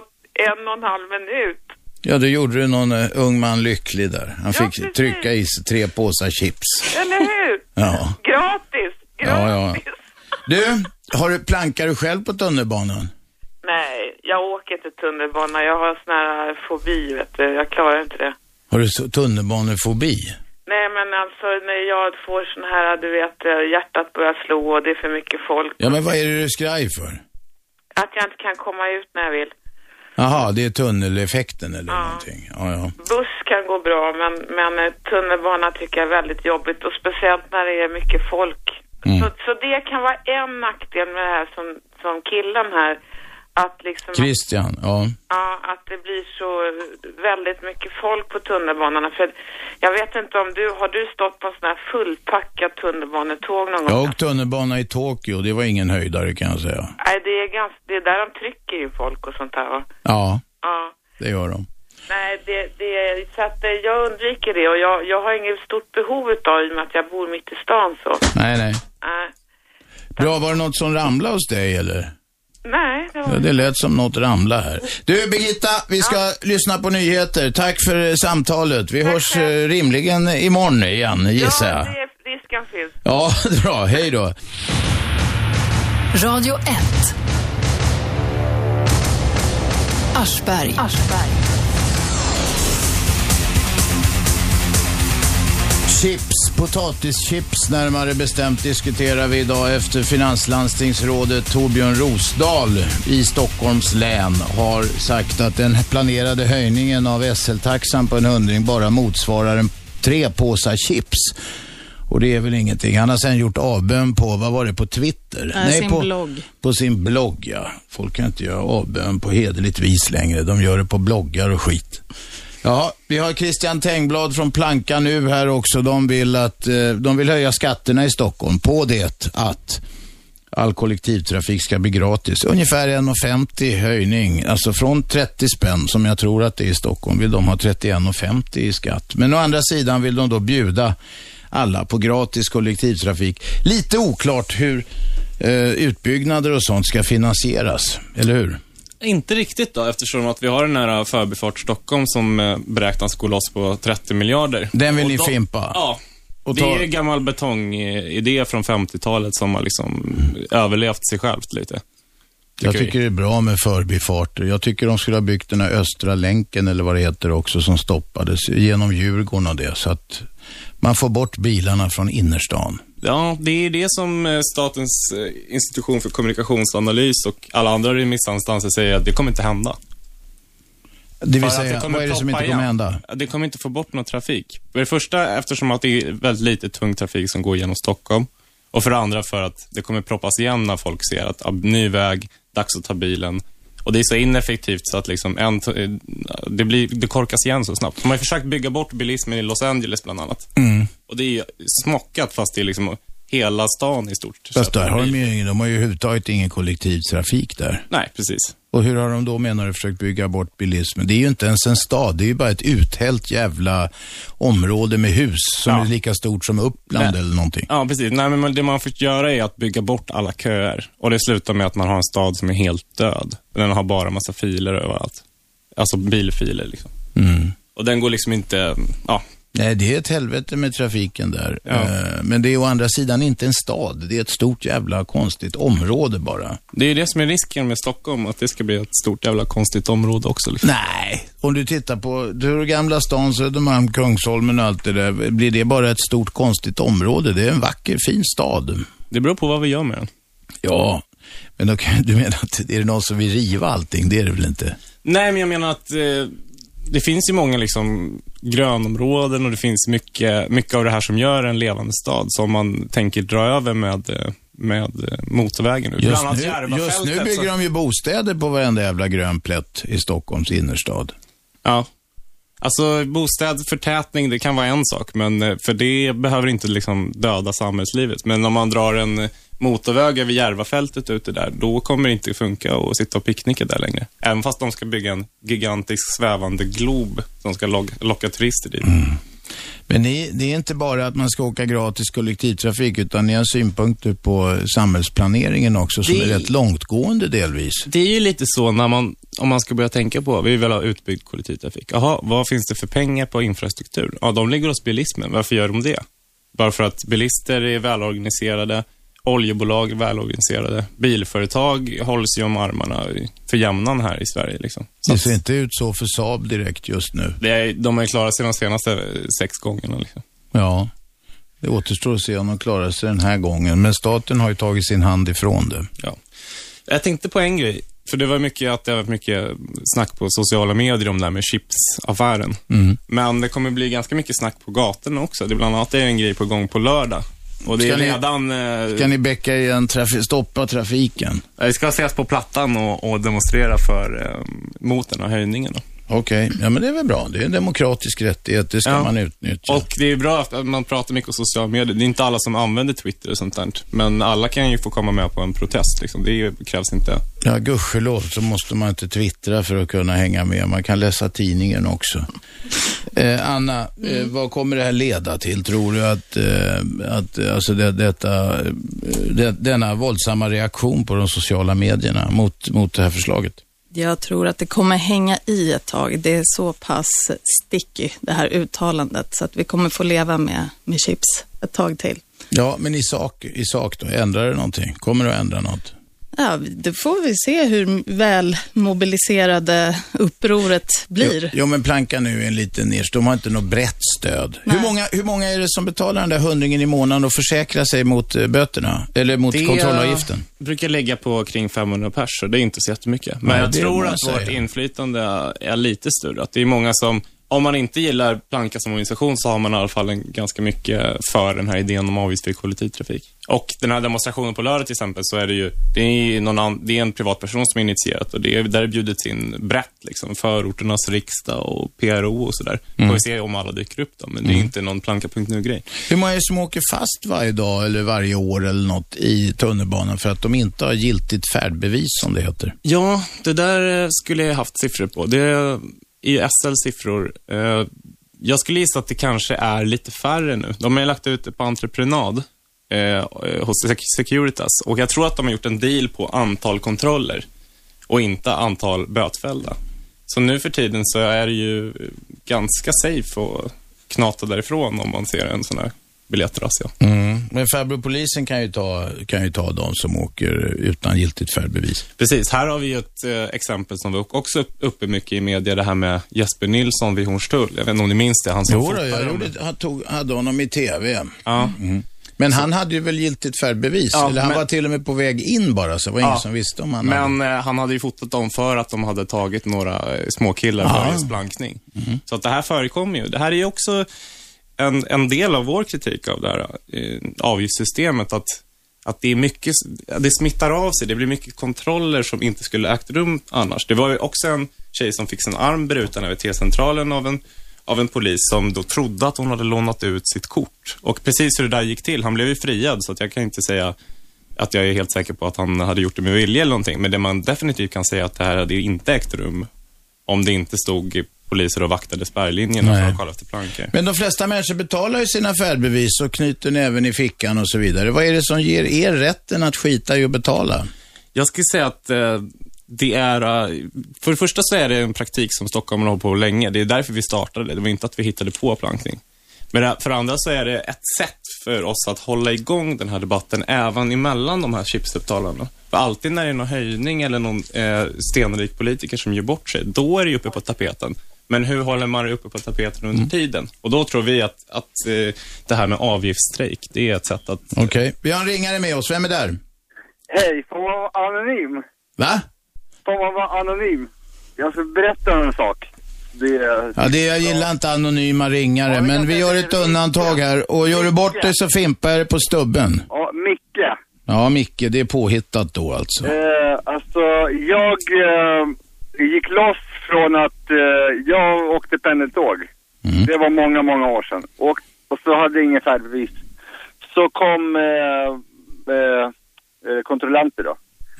en och en halv minut. Ja, då gjorde du någon uh, ung man lycklig där. Han Ja, fick precis. trycka i sig tre påsar chips. Eller hur? Ja. Gratis! Ja, ja. Gratis! Du, har du, plankar du själv på tunnelbanan? Nej, jag åker inte tunnelbana. Jag har sån här fobi, vet du. Jag klarar inte det. Har du tunnelbanefobi? Nej, men alltså när jag får sån här, du vet, eh, hjärtat börjar slå och det är för mycket folk. Ja, men vad är det du skraj för? Att jag inte kan komma ut när jag vill. Jaha, det är tunneleffekten eller Ja. någonting. Ja, ja. Buss kan gå bra, men, men eh, tunnelbana tycker jag är väldigt jobbigt och speciellt när det är mycket folk. Mm. Så, så det kan vara en nackdel med det här som, som killen här. Att liksom, Christian, ja. ja, att det blir så väldigt mycket folk på tunnelbanorna. För jag vet inte om du, har du stått på en sån här fullpackat tunnelbanetåg någon Jag gång? åkt tunnelbana i Tokyo, det var ingen höjdare kan jag säga. Nej, det är ganska, det är där de trycker ju folk och sånt här va? Ja, Ja. det gör de. Nej, det, det, så att eh, jag undviker det och jag, jag har inget stort behov utav i och med att jag bor mitt i stan så. Nej, nej. Nej, Bra, var det något som ramlade hos dig eller? Nej det var... Ja, det lät som något ramla här. Du Birgitta, vi ska lyssna på nyheter. Tack för eh, samtalet. Vi hörs eh, rimligen imorgon igen, gissar Ja, jag. det är, risken finns. Ja, bra. Hej då. Radio 1. Aschberg. Chips, potatischips närmare bestämt diskuterar vi idag efter finanslandstingsrådet Torbjörn Rosdahl i Stockholms län har sagt att den planerade höjningen av SL-taxan på en hundring bara motsvarar en tre påsar chips. Och det är väl ingenting. Han har sen gjort avbön på, vad var det, på Twitter? Nej, sin på, blogg. På sin blogg, ja. Folk kan inte göra avbön på hederligt vis längre. De gör det på bloggar och skit. Ja, vi har Christian Tengblad från Planka nu här också. De vill, att, eh, de vill höja skatterna i Stockholm på det att all kollektivtrafik ska bli gratis. Ungefär 1,50 höjning. Alltså från 30 spänn som jag tror att det är i Stockholm vill de ha 31,50 i skatt. Men å andra sidan vill de då bjuda alla på gratis kollektivtrafik. Lite oklart hur eh, utbyggnader och sånt ska finansieras, eller hur? Inte riktigt då, eftersom att vi har den här Förbifart Stockholm som eh, beräknas gå loss på 30 miljarder. Den vill ni då- fimpa? Ja. Det är gammal betongidé från 50-talet som har liksom överlevt sig självt lite. Jag vi. tycker det är bra med förbifarter. Jag tycker de skulle ha byggt den här Östra länken eller vad det heter också som stoppades genom Djurgården och det. Så att man får bort bilarna från innerstan. Ja, det är det som eh, Statens eh, institution för kommunikationsanalys och alla andra remissinstanser säger att det kommer inte hända. Det vill säga, kommer vad är det som inte kommer igen. hända? Det kommer inte få bort någon trafik. För det första eftersom att det är väldigt lite tung trafik som går genom Stockholm. Och för det andra för att det kommer proppas igen när folk ser att ny väg, dags att ta bilen. Och det är så ineffektivt så att liksom en, det, blir, det korkas igen så snabbt. De har försökt bygga bort bilismen i Los Angeles bland annat. Mm. Och det är smockat fast det är liksom hela stan i stort. Fast där har de ju ingen, de har ju överhuvudtaget ingen kollektivtrafik där. Nej, precis. Och hur har de då menar du försökt bygga bort bilismen? Det är ju inte ens en stad, det är ju bara ett uthällt jävla område med hus som Ja. är lika stort som Uppland Nej. eller någonting. Ja, precis. Nej, men det man fått göra är att bygga bort alla köer. Och det slutar med att man har en stad som är helt död. Den har bara massa filer överallt. Alltså bilfiler liksom. Mm. Och den går liksom inte, ja, Nej, det är ett helvete med trafiken där. Ja. Eh, Men det är å andra sidan inte en stad, det är ett stort jävla konstigt område bara. det är ju det som är risken med Stockholm, att det ska bli ett stort jävla konstigt område också. Liksom. Nej, om du tittar på du, Gamla stan, Södermalm, Kungsholmen och allt det där, blir det bara ett stort konstigt område? Det är en vacker, fin stad. Det beror på vad vi gör med den. Ja, men då du menar att är det någon som vill riva allting? Det är det väl inte? Nej, men jag menar att eh, det finns ju många liksom grönområden och det finns mycket, mycket av det här som gör en levande stad som man tänker dra över med, med motorvägen. nu. Just Bland annat nu, just nu så- bygger de ju bostäder på varenda jävla grön plätt i Stockholms innerstad. Ja. Alltså bostadsförtätning, det kan vara en sak, men eh, för det behöver inte liksom döda samhällslivet. Men om man drar en motorväg över Järvafältet ute där, då kommer det inte funka att sitta och picknicka där längre. Även fast de ska bygga en gigantisk svävande glob som ska locka turister dit. Men ni, det är inte bara att man ska åka gratis kollektivtrafik, utan ni har synpunkter på samhällsplaneringen också, som Det- är rätt långtgående delvis. Det är ju lite så när man, om man ska börja tänka på, vi vill ha utbyggd kollektivtrafik. Jaha, vad finns det för pengar på infrastruktur? Ja, de ligger hos bilismen. Varför gör de det? Bara för att bilister är välorganiserade, oljebolag välorganiserade, bilföretag hålls ju om armarna för jämnan här i Sverige. Liksom. Så Det ser inte ut så för Saab direkt just nu. det är, de har ju klarat sig de senaste sex gångerna. Liksom. Ja, det återstår att se om de klarar sig den här gången. Men staten har ju tagit sin hand ifrån det. Ja. Jag tänkte på en grej, för det var mycket att det varit mycket snack på sociala medier om det här med chipsaffären. Mm. Men det kommer bli ganska mycket snack på gatorna också. Det är bland annat är en grej på gång på lördag. Och det Ska är ni- redan... eh, Ska ni bäcka igen, trafi- stoppa trafiken? Vi ska ses på Plattan och, och demonstrera för, eh, mot den här höjningen. Då. Okej, ja men det är väl bra. Det är en demokratisk rättighet, det ska Ja. man utnyttja. Och det är bra att man pratar mycket om sociala medier. Det är inte alla som använder Twitter och sånt där. Men alla kan ju få komma med på en protest. Liksom. Det krävs inte. Ja, gudskelov så måste man inte twittra för att kunna hänga med. Man kan läsa tidningen också. Eh, Anna, eh, vad kommer det här leda till? Tror du att, eh, att eh, alltså det, detta, eh, det, denna våldsamma reaktion på de sociala medierna mot, mot det här förslaget? Jag tror att det kommer hänga i ett tag. Det är så pass sticky, det här uttalandet, så att vi kommer få leva med, med chips ett tag till. Ja, men i sak, i sak då, ändrar det någonting? Kommer det att ändra något? Ja, det får vi se hur väl mobiliserade upproret blir. Jo, jo, men planka nu är en liten nisch. De har inte något brett stöd. Hur många, hur många är det som betalar den där hundringen i månaden och försäkrar sig mot eh, böterna? Eller mot kontrollavgiften? brukar lägga på kring 500 pers, så det är inte så jättemycket. Men Nej, jag det tror att vårt inflytande är lite större. Att det är många som, om man inte gillar Planka som organisation, så har man i alla fall en, ganska mycket för den här idén om avgiftsfri kollektivtrafik. Och den här demonstrationen på lördag till exempel, så är det ju, det är, någon an, det är en privatperson som är initierat och det är, där är bjudits in brett, liksom, förorternas riksdag och PRO och sådär. Mm. Får vi se om alla dyker upp då, men det är inte någon planka.nu-grej. Hur många är det som åker fast varje dag eller varje år eller något i tunnelbanan för att de inte har giltigt färdbevis som det heter? Ja, det där skulle jag haft siffror på. Det i SLs siffror. Eh, jag skulle gissa att det kanske är lite färre nu. De har ju lagt ut det på entreprenad eh, eh hos Securitas och jag tror att de har gjort en deal på antal kontroller och inte antal bötfällda. Så nu för tiden så är det ju ganska safe att knata därifrån om man ser en sån här biljettrazzia. Mm. Men farbrorpolisen kan ju, ta, kan ju ta de som åker utan giltigt färdbevis. Precis, här har vi ett eh, exempel som var också upp- uppe mycket i media, det här med Jesper Nilsson vid Hornstull. Jag vet inte om ni minns det, han som Jo, då, jag gjorde, han tog, hade honom i tv. Ja. Men han hade ju väl giltigt färdbevis? Ja, eller han men- var till och med på väg in bara, så det var ingen Ja. som visste om han hade... Men eh, han hade ju fotat dem för att de hade tagit några eh, småkillar Ja. för just blankning. Mhm. Så att det här förekommer ju. Det här är ju också en, en del av vår kritik av det här eh, avgiftssystemet, att, att det är mycket, det smittar av sig. Det blir mycket kontroller som inte skulle ägt rum annars. Det var ju också en tjej som fick sin arm bruten över T-centralen av en av en polis som då trodde att hon hade lånat ut sitt kort. Och precis hur det där gick till, han blev ju friad så att jag kan inte säga att jag är helt säker på att han hade gjort det med vilja eller någonting. Men det man definitivt kan säga att det här hade ju inte ägt rum om det inte stod poliser och vaktade spärrlinjerna Nej. för att kolla efter plankor. Men de flesta människor betalar ju sina färdbevis och knyter näven i fickan och så vidare. Vad är det som ger er rätten att skita i att betala? Jag skulle säga att eh, det är, eh, för det första så är det en praktik som Stockholm har hållit på länge. Det är därför vi startade. Det var inte att vi hittade på plankning. Men det- för det andra så är det ett sätt för oss att hålla igång den här debatten även emellan de här chipsupptalarna. För alltid när det är någon höjning eller någon eh, stenrik politiker som gör bort sig, då är det ju uppe på tapeten. Men hur håller man det uppe på tapeten under tiden? Och då tror vi att, att eh, det här med avgiftsstrejk, det är ett sätt att Okej. Vi har en ringare med oss. Vem är där? Hej, får man vara anonym? Va? Får man vara anonym? Jag ska berätta en sak. Det. Ja, det, jag gillar inte anonyma ringare, men vi gör ett undantag här. Och gör du bort dig så fimpar jag dig på stubben. Ja, Micke. Ja, Micke, det är påhittat då alltså. Eh, alltså, jag eh, gick loss från att eh, jag åkte pendeltåg. Mm. Det var många, många år sedan. Och, och så hade jag ingen färdbevis. Så kom eh, eh, eh, kontrollanter då.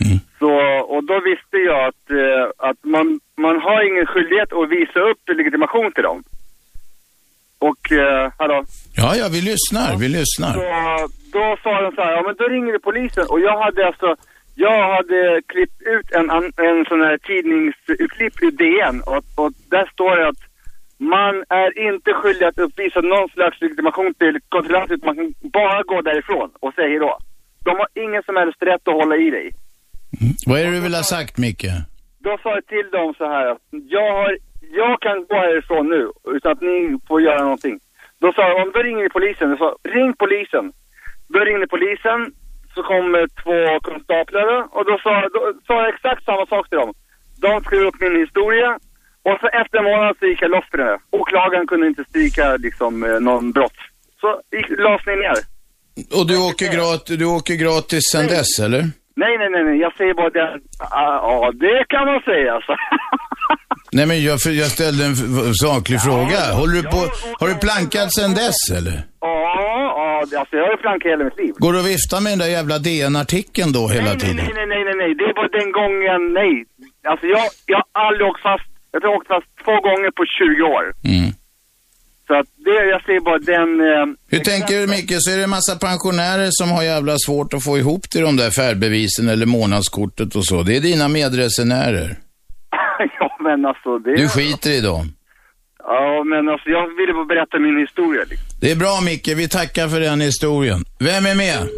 Mm. Så, och då visste jag att, eh, att man, man har ingen skyldighet att visa upp legitimation till dem. Och, eh, hallå? Ja, ja, vi lyssnar, vi lyssnar. Så då sa de så här, ja men då ringer vi polisen. Och jag hade alltså, jag hade klippt ut en, en sån här tidningsutklipp ur DN. Och, och där står det att man är inte skyldig att uppvisa någon slags legitimation till kontrollanter, utan man kan bara gå därifrån och säga hej då. De har ingen som helst rätt att hålla i dig. Vad är det du vill ha sagt, Micke? Då sa jag till dem så här att jag, har, jag kan gå härifrån nu utan att ni får göra någonting. Då sa de, då ringer polisen. Jag sa, ring polisen. Då ringde polisen, så kom två konstaplar och då sa, då sa jag exakt samma sak till dem. De skrev upp min historia och så efter en månad så gick jag loss för det. Åklagaren kunde inte stryka liksom eh, någon brott. Så gick, lades ni ner. Och du åker, grat, du åker gratis sen dess, eller? Nej, nej, nej, nej. jag säger bara det. Ja, ja, det kan man säga alltså. Nej, men jag, jag ställde en saklig fråga. Håller du på, har du plankat sen dess, eller? Ja, ja, alltså jag har ju plankat hela mitt liv. Går du och viftar med den där jävla DN-artikeln då hela nej, tiden? Nej, nej, nej, nej, nej, det var den gången, nej. Alltså jag, jag har aldrig åkt fast, jag har åkt fast två gånger på 20 år. Mm. Så att det, jag ser bara den... Eh, Hur tänker du Micke, så är det en massa pensionärer som har jävla svårt att få ihop till de där färdbevisen eller månadskortet och så. Det är dina medresenärer. Men alltså det... Du skiter i dem. Ja, men alltså jag ville bara berätta min historia liksom. Det är bra Micke, vi tackar för den historien. Vem är med?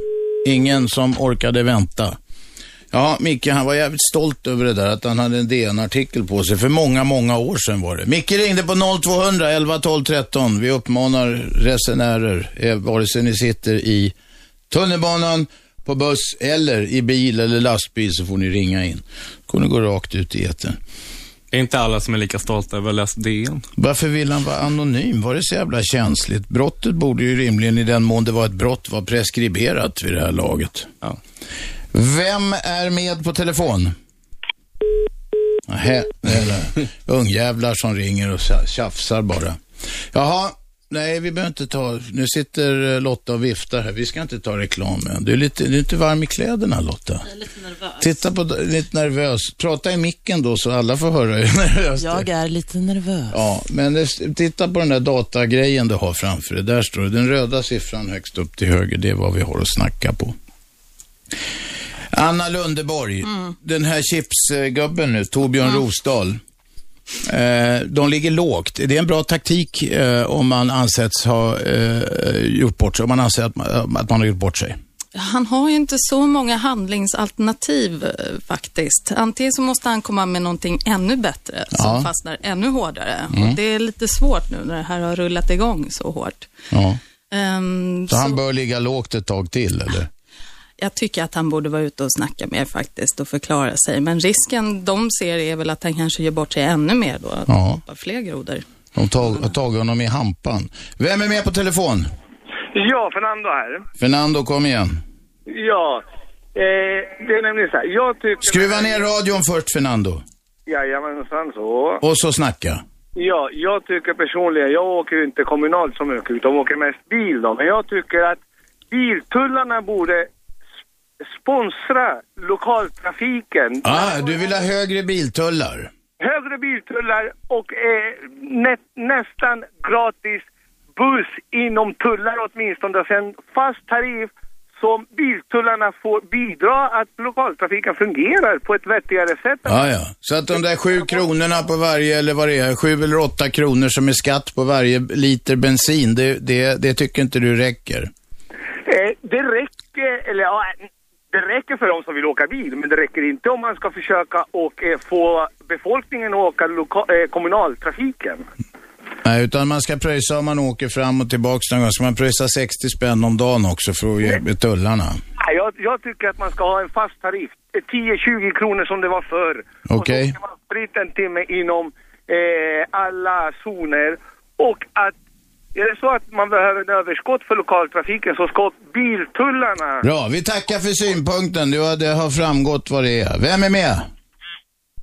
Ingen som orkade vänta. Ja, Micke han var jävligt stolt över det där att han hade en DN-artikel på sig. För många, många år sedan var det. Micke ringde på 0200 11 12 13. Vi uppmanar resenärer, eh, vare sig ni sitter i tunnelbanan, på buss eller i bil eller lastbil så får ni ringa in. kommer ni gå rakt ut i etern. Det är inte alla som är lika stolta över att ha läst DN. Varför vill han vara anonym? Var det så jävla känsligt? Brottet borde ju rimligen, i den mån det var ett brott, vara preskriberat vid det här laget. Ja. Vem är med på telefon? Nähä, ungjävlar som ringer och tja- tjafsar bara. Jaha, nej vi behöver inte ta, nu sitter eh, Lotta och viftar här. Vi ska inte ta reklam än. Du är lite, du är inte varm i kläderna Lotta. Jag är lite nervös. Titta på, lite nervös. Prata i micken då så alla får höra hur nervös. Jag är lite nervös. Ja, men titta på den där datagrejen du har framför dig. Där står det, den röda siffran högst upp till höger, det är vad vi har att snacka på. Anna Lundeborg, den här chipsgubben nu, Torbjörn Rosdahl. Eh, de ligger lågt. Är det en bra taktik eh, om man ansetts ha eh, gjort bort sig? Om man anser att man, att man har gjort bort sig? Han har ju inte så många handlingsalternativ faktiskt. Antingen så måste han komma med någonting ännu bättre som Ja. fastnar ännu hårdare. Och det är lite svårt nu när det här har rullat igång så hårt. Ja. Ehm, Så, så han bör ligga lågt ett tag till, eller? Jag tycker att han borde vara ute och snacka mer faktiskt och förklara sig. Men risken de ser är väl att han kanske gör bort sig ännu mer då. Att Ja. fler grodor. De har tagit honom i hampan. Vem är med på telefon? Ja, Fernando här. Fernando, kom igen. Ja, eh, det är nämligen så här. Jag tycker... Skruva ner radion först, Fernando. Jajamensan så. Och så snacka. Ja, jag tycker personligen, jag åker ju inte kommunalt så mycket utan åker mest bil då. Men jag tycker att biltullarna borde sponsra lokaltrafiken. Ah, du vill ha högre biltullar? Högre biltullar och eh, nä, nästan gratis buss inom tullar åtminstone. Sen fast tariff som biltullarna får bidra att lokaltrafiken fungerar på ett vettigare sätt. Ja, ja. Så att de där sju kronorna på varje, eller vad det är, sju eller åtta kronor som är skatt på varje liter bensin, det, det, det tycker inte du räcker? Eh, det räcker, eller ja, det räcker för de som vill åka bil, men det räcker inte om man ska försöka och eh, få befolkningen att åka eh, kommunaltrafiken. Nej, utan man ska pröjsa om man åker fram och tillbaks någon gång. Ska man pröjsa 60 spänn om dagen också för att ge tullarna? Nej, jag, jag tycker att man ska ha en fast tariff. Eh, 10-20 kronor som det var förr. Okej. Och så ska man sprita en timme inom eh, alla zoner. Och att är det så att man behöver en överskott för lokaltrafiken så ska biltullarna... Bra, vi tackar för synpunkten. Du har, det har framgått vad det är. Vem är med?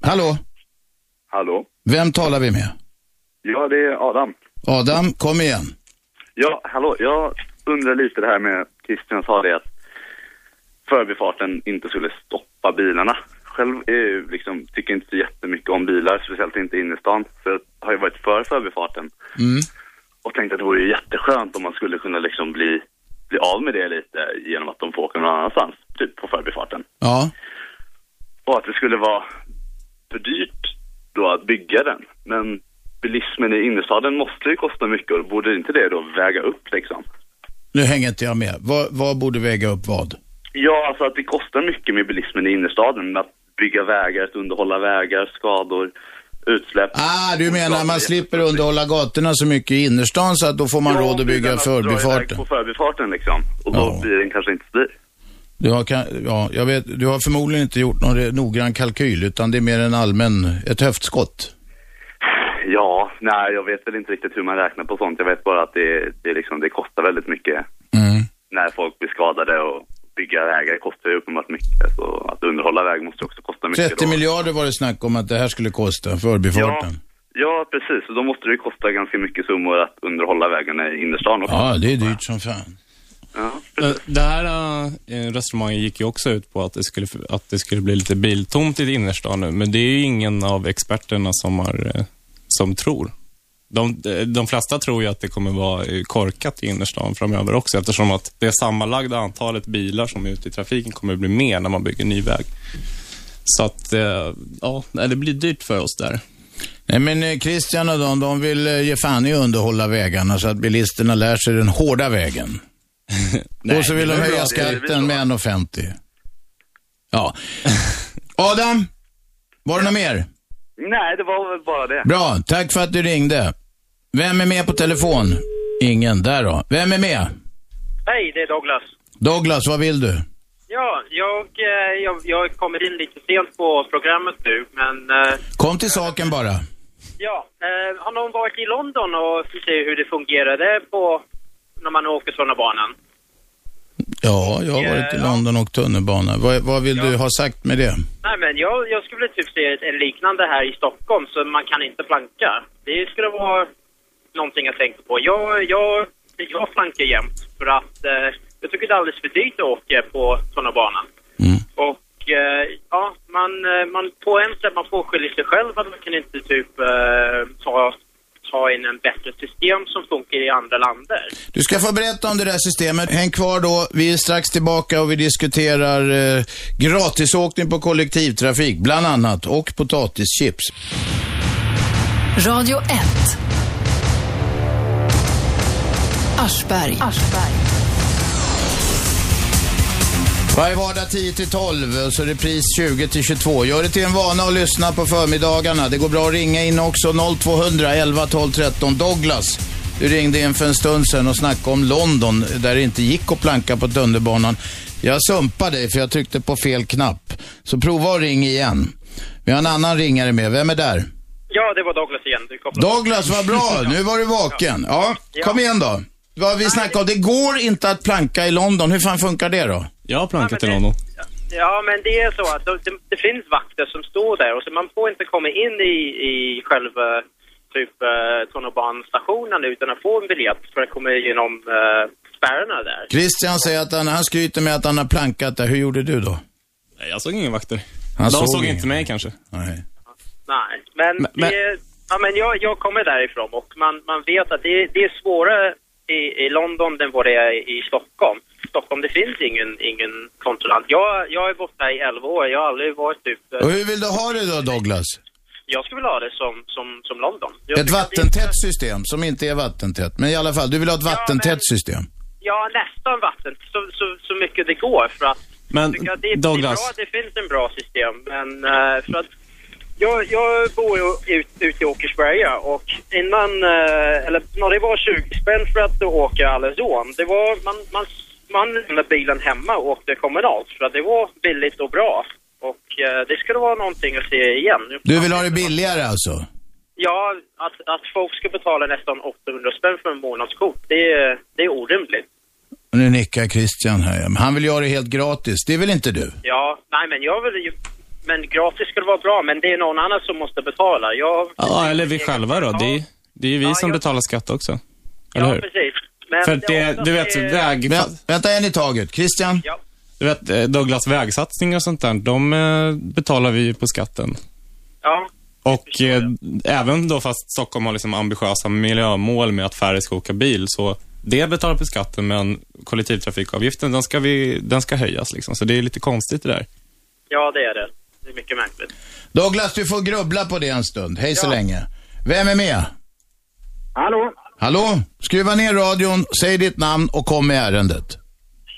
Hallå? Hallå? Vem talar vi med? Ja, det är Adam. Adam, kom igen. Ja, hallå. Jag undrar lite det här med, Christian sa det att förbifarten inte skulle stoppa bilarna. Själv är liksom, tycker inte så jättemycket om bilar, speciellt inte i innerstan. Så jag har ju varit för förbifarten. Mm. Och tänkte att det vore jätteskönt om man skulle kunna liksom bli, bli av med det lite genom att de får åka någon annanstans, typ på förbifarten. Ja. Och att det skulle vara för dyrt då att bygga den. Men bilismen i innerstaden måste ju kosta mycket och borde inte det då väga upp liksom? Nu hänger inte jag med. Vad, vad borde väga upp vad? Ja, alltså att det kostar mycket med bilismen i innerstaden. Att bygga vägar, att underhålla vägar, skador, utsläpp. Ah, du menar man slipper underhålla gatorna så mycket i innerstan så att då får man råd att bygga förbifarten. På förbifarten liksom. Och då Ja. blir den kanske inte så dyr. Du har, ja, jag vet, du har förmodligen inte gjort någon noggrann kalkyl utan det är mer en allmän, ett höftskott. Ja, nej jag vet väl inte riktigt hur man räknar på sånt. Jag vet bara att det, det, liksom, det kostar väldigt mycket Mm. när folk blir skadade och bygga vägar kostar ju uppenbart mycket. Så att underhålla väg måste också kosta mycket. 30 då. miljarder var det snack om att det här skulle kosta, förbifarten. Ja, precis. Och då måste det ju kosta ganska mycket summor att underhålla vägarna i innerstan också. Ja, det är dyrt som fan. Ja. Eh, Det här eh, resonemanget gick ju också ut på att det, skulle, att det skulle bli lite biltomt i innerstan nu, men det är ju ingen av experterna som, har, som tror. De, de flesta tror ju att det kommer vara eh, korkat i innerstan framöver också, eftersom att det sammanlagda antalet bilar som är ute i trafiken kommer att bli mer när man bygger ny väg. Så att, eh, ja, det blir dyrt för oss där. Nej men eh, Christian och de, de vill ge fan i att underhålla vägarna så att bilisterna lär sig den hårda vägen. Nej, och så vill de höja bra. skatten med 1,50. Ja. Adam, var det något mer? Nej, det var väl bara det. Bra, tack för att du ringde. Vem är med på telefon? Ingen, där då. Vem är med? Hej, det är Douglas. Douglas, vad vill du? Ja, jag, eh, jag, jag kommer in lite sent på programmet nu, men eh, Kom till saken bara. ja. Eh, har någon varit i London och sett hur det fungerade på när man åker sådana banan? Ja, jag har varit i London och tunnelbana. Vad, vad vill du ha sagt med det? Nej, men jag, jag skulle typ se en liknande här i Stockholm, så man kan inte planka. Det skulle vara någonting jag tänkte på. Jag, jag, jag flankar jämt för att eh, jag tycker det är alldeles för dyrt att åka på sådana banan. Och eh, ja, man, eh, man på en sätt man får skylla sig själv att man kan inte typ eh, ta, ta in en bättre system som funkar i andra länder. Du ska få berätta om det där systemet. Häng kvar då. Vi är strax tillbaka och vi diskuterar eh, gratisåkning på kollektivtrafik, bland annat, och potatischips. Radio 1. Aschberg. Varje vardag 10 till 12 och så repris 20 till 22. Gör det till en vana att lyssna på förmiddagarna. Det går bra att ringa in också 0200 11 12 13. Douglas, du ringde in för en stund sedan och snackade om London där det inte gick att planka på tunnelbanan. Jag sumpade dig för jag tryckte på fel knapp. Så prova att ringa igen. Vi har en annan ringare med. Vem är där? Ja, det var Douglas igen. Douglas, vad bra. Nu var du vaken. Ja, kom igen då. Vad vi snackade om, det går inte att planka i London. Hur fan funkar det då? Jag har plankat i London. Ja, men det är så att det, det finns vakter som står där och så man får inte komma in i, i själva typ uh, tunnelbanestationen utan att få en biljett för att komma igenom uh, spärrarna där. Christian säger att han, han skryter med att han har plankat där. Hur gjorde du då? Nej, jag såg ingen vakter. Han De såg såg, inte mig kanske. Nej. Nej, men, Men- men- Det, ja, men jag, jag kommer därifrån och man, man vet att det, det är svårare i, i London än vad det är i Stockholm. Stockholm, det finns ingen, ingen kontrollant. Jag, jag bott här i 11 år, jag har aldrig varit typ... eh, Och hur vill du ha det då, Douglas? Jag skulle vilja ha det som, som, som London. Jag Ett vattentätt system som inte är vattentätt. Men i alla fall, du vill ha ett vattentätt system. Ja, nästan vatten, så, så, så mycket det går för att Men jag det, Douglas, det, är bra, det finns en bra system, men eh, för att jag, jag bor ju ut, ute i Åkersberga och innan, eh, eller när det var 20 spänn för att åka Alesån, det var, man, man, man lämnade bilen hemma och åkte kommunalt för att det var billigt och bra. Och eh, det skulle vara någonting att se igen. Du vill ha det billigare alltså? Ja, att, att folk ska betala nästan 800 spänn för en månadskort, det, är- det är orimligt. Nu nickar Christian här. Han vill ha det helt gratis. Det vill inte du? Ja, nej men jag vill ju... Men gratis skulle vara bra, men det är någon annan som måste betala. Jag... ja, eller vi själva då. Det är, det är ju vi Ja, som jag- betalar skatt också. Eller Ja, hur? precis. Men För det, också du vet, är- väg... Vä vänta en i taget. Christian? Ja. Du vet, eh, Douglas vägsatsningar och sånt där, de eh, betalar vi ju på skatten. Ja, Och eh, även då fast Stockholm har liksom ambitiösa miljömål med att färre ska åka bil, så det betalar på skatten, men kollektivtrafikavgiften, den ska, vi, den ska höjas liksom. Så det är lite konstigt det där. ja, det är det. Det är mycket märkligt. Douglas, du får grubbla på det en stund. Hej så länge. Vem är med? Hallå? Hallå? Skruva ner radion, säg ditt namn och kom med ärendet.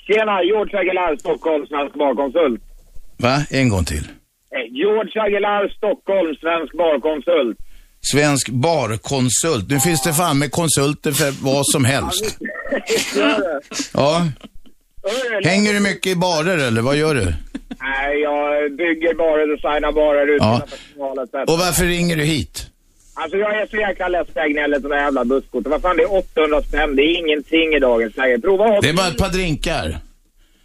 Tjena, George Aguilar, Stockholm, svensk barkonsult. Va? En gång till. Eh, George Aguilar, Stockholm, svensk barkonsult. Svensk barkonsult. Nu finns det fan med konsulter för vad som helst. Ja. Hänger du mycket i barer eller vad gör du? Nej, jag bygger barer, designar barer, utbildar Ja. Och varför ringer du hit? Alltså jag är så jäkla less på gnället om det jävla busskortet. Vad fan, det är 800 spänn. Det är ingenting i dagens läge. Prova att Det är bara ett par drinkar.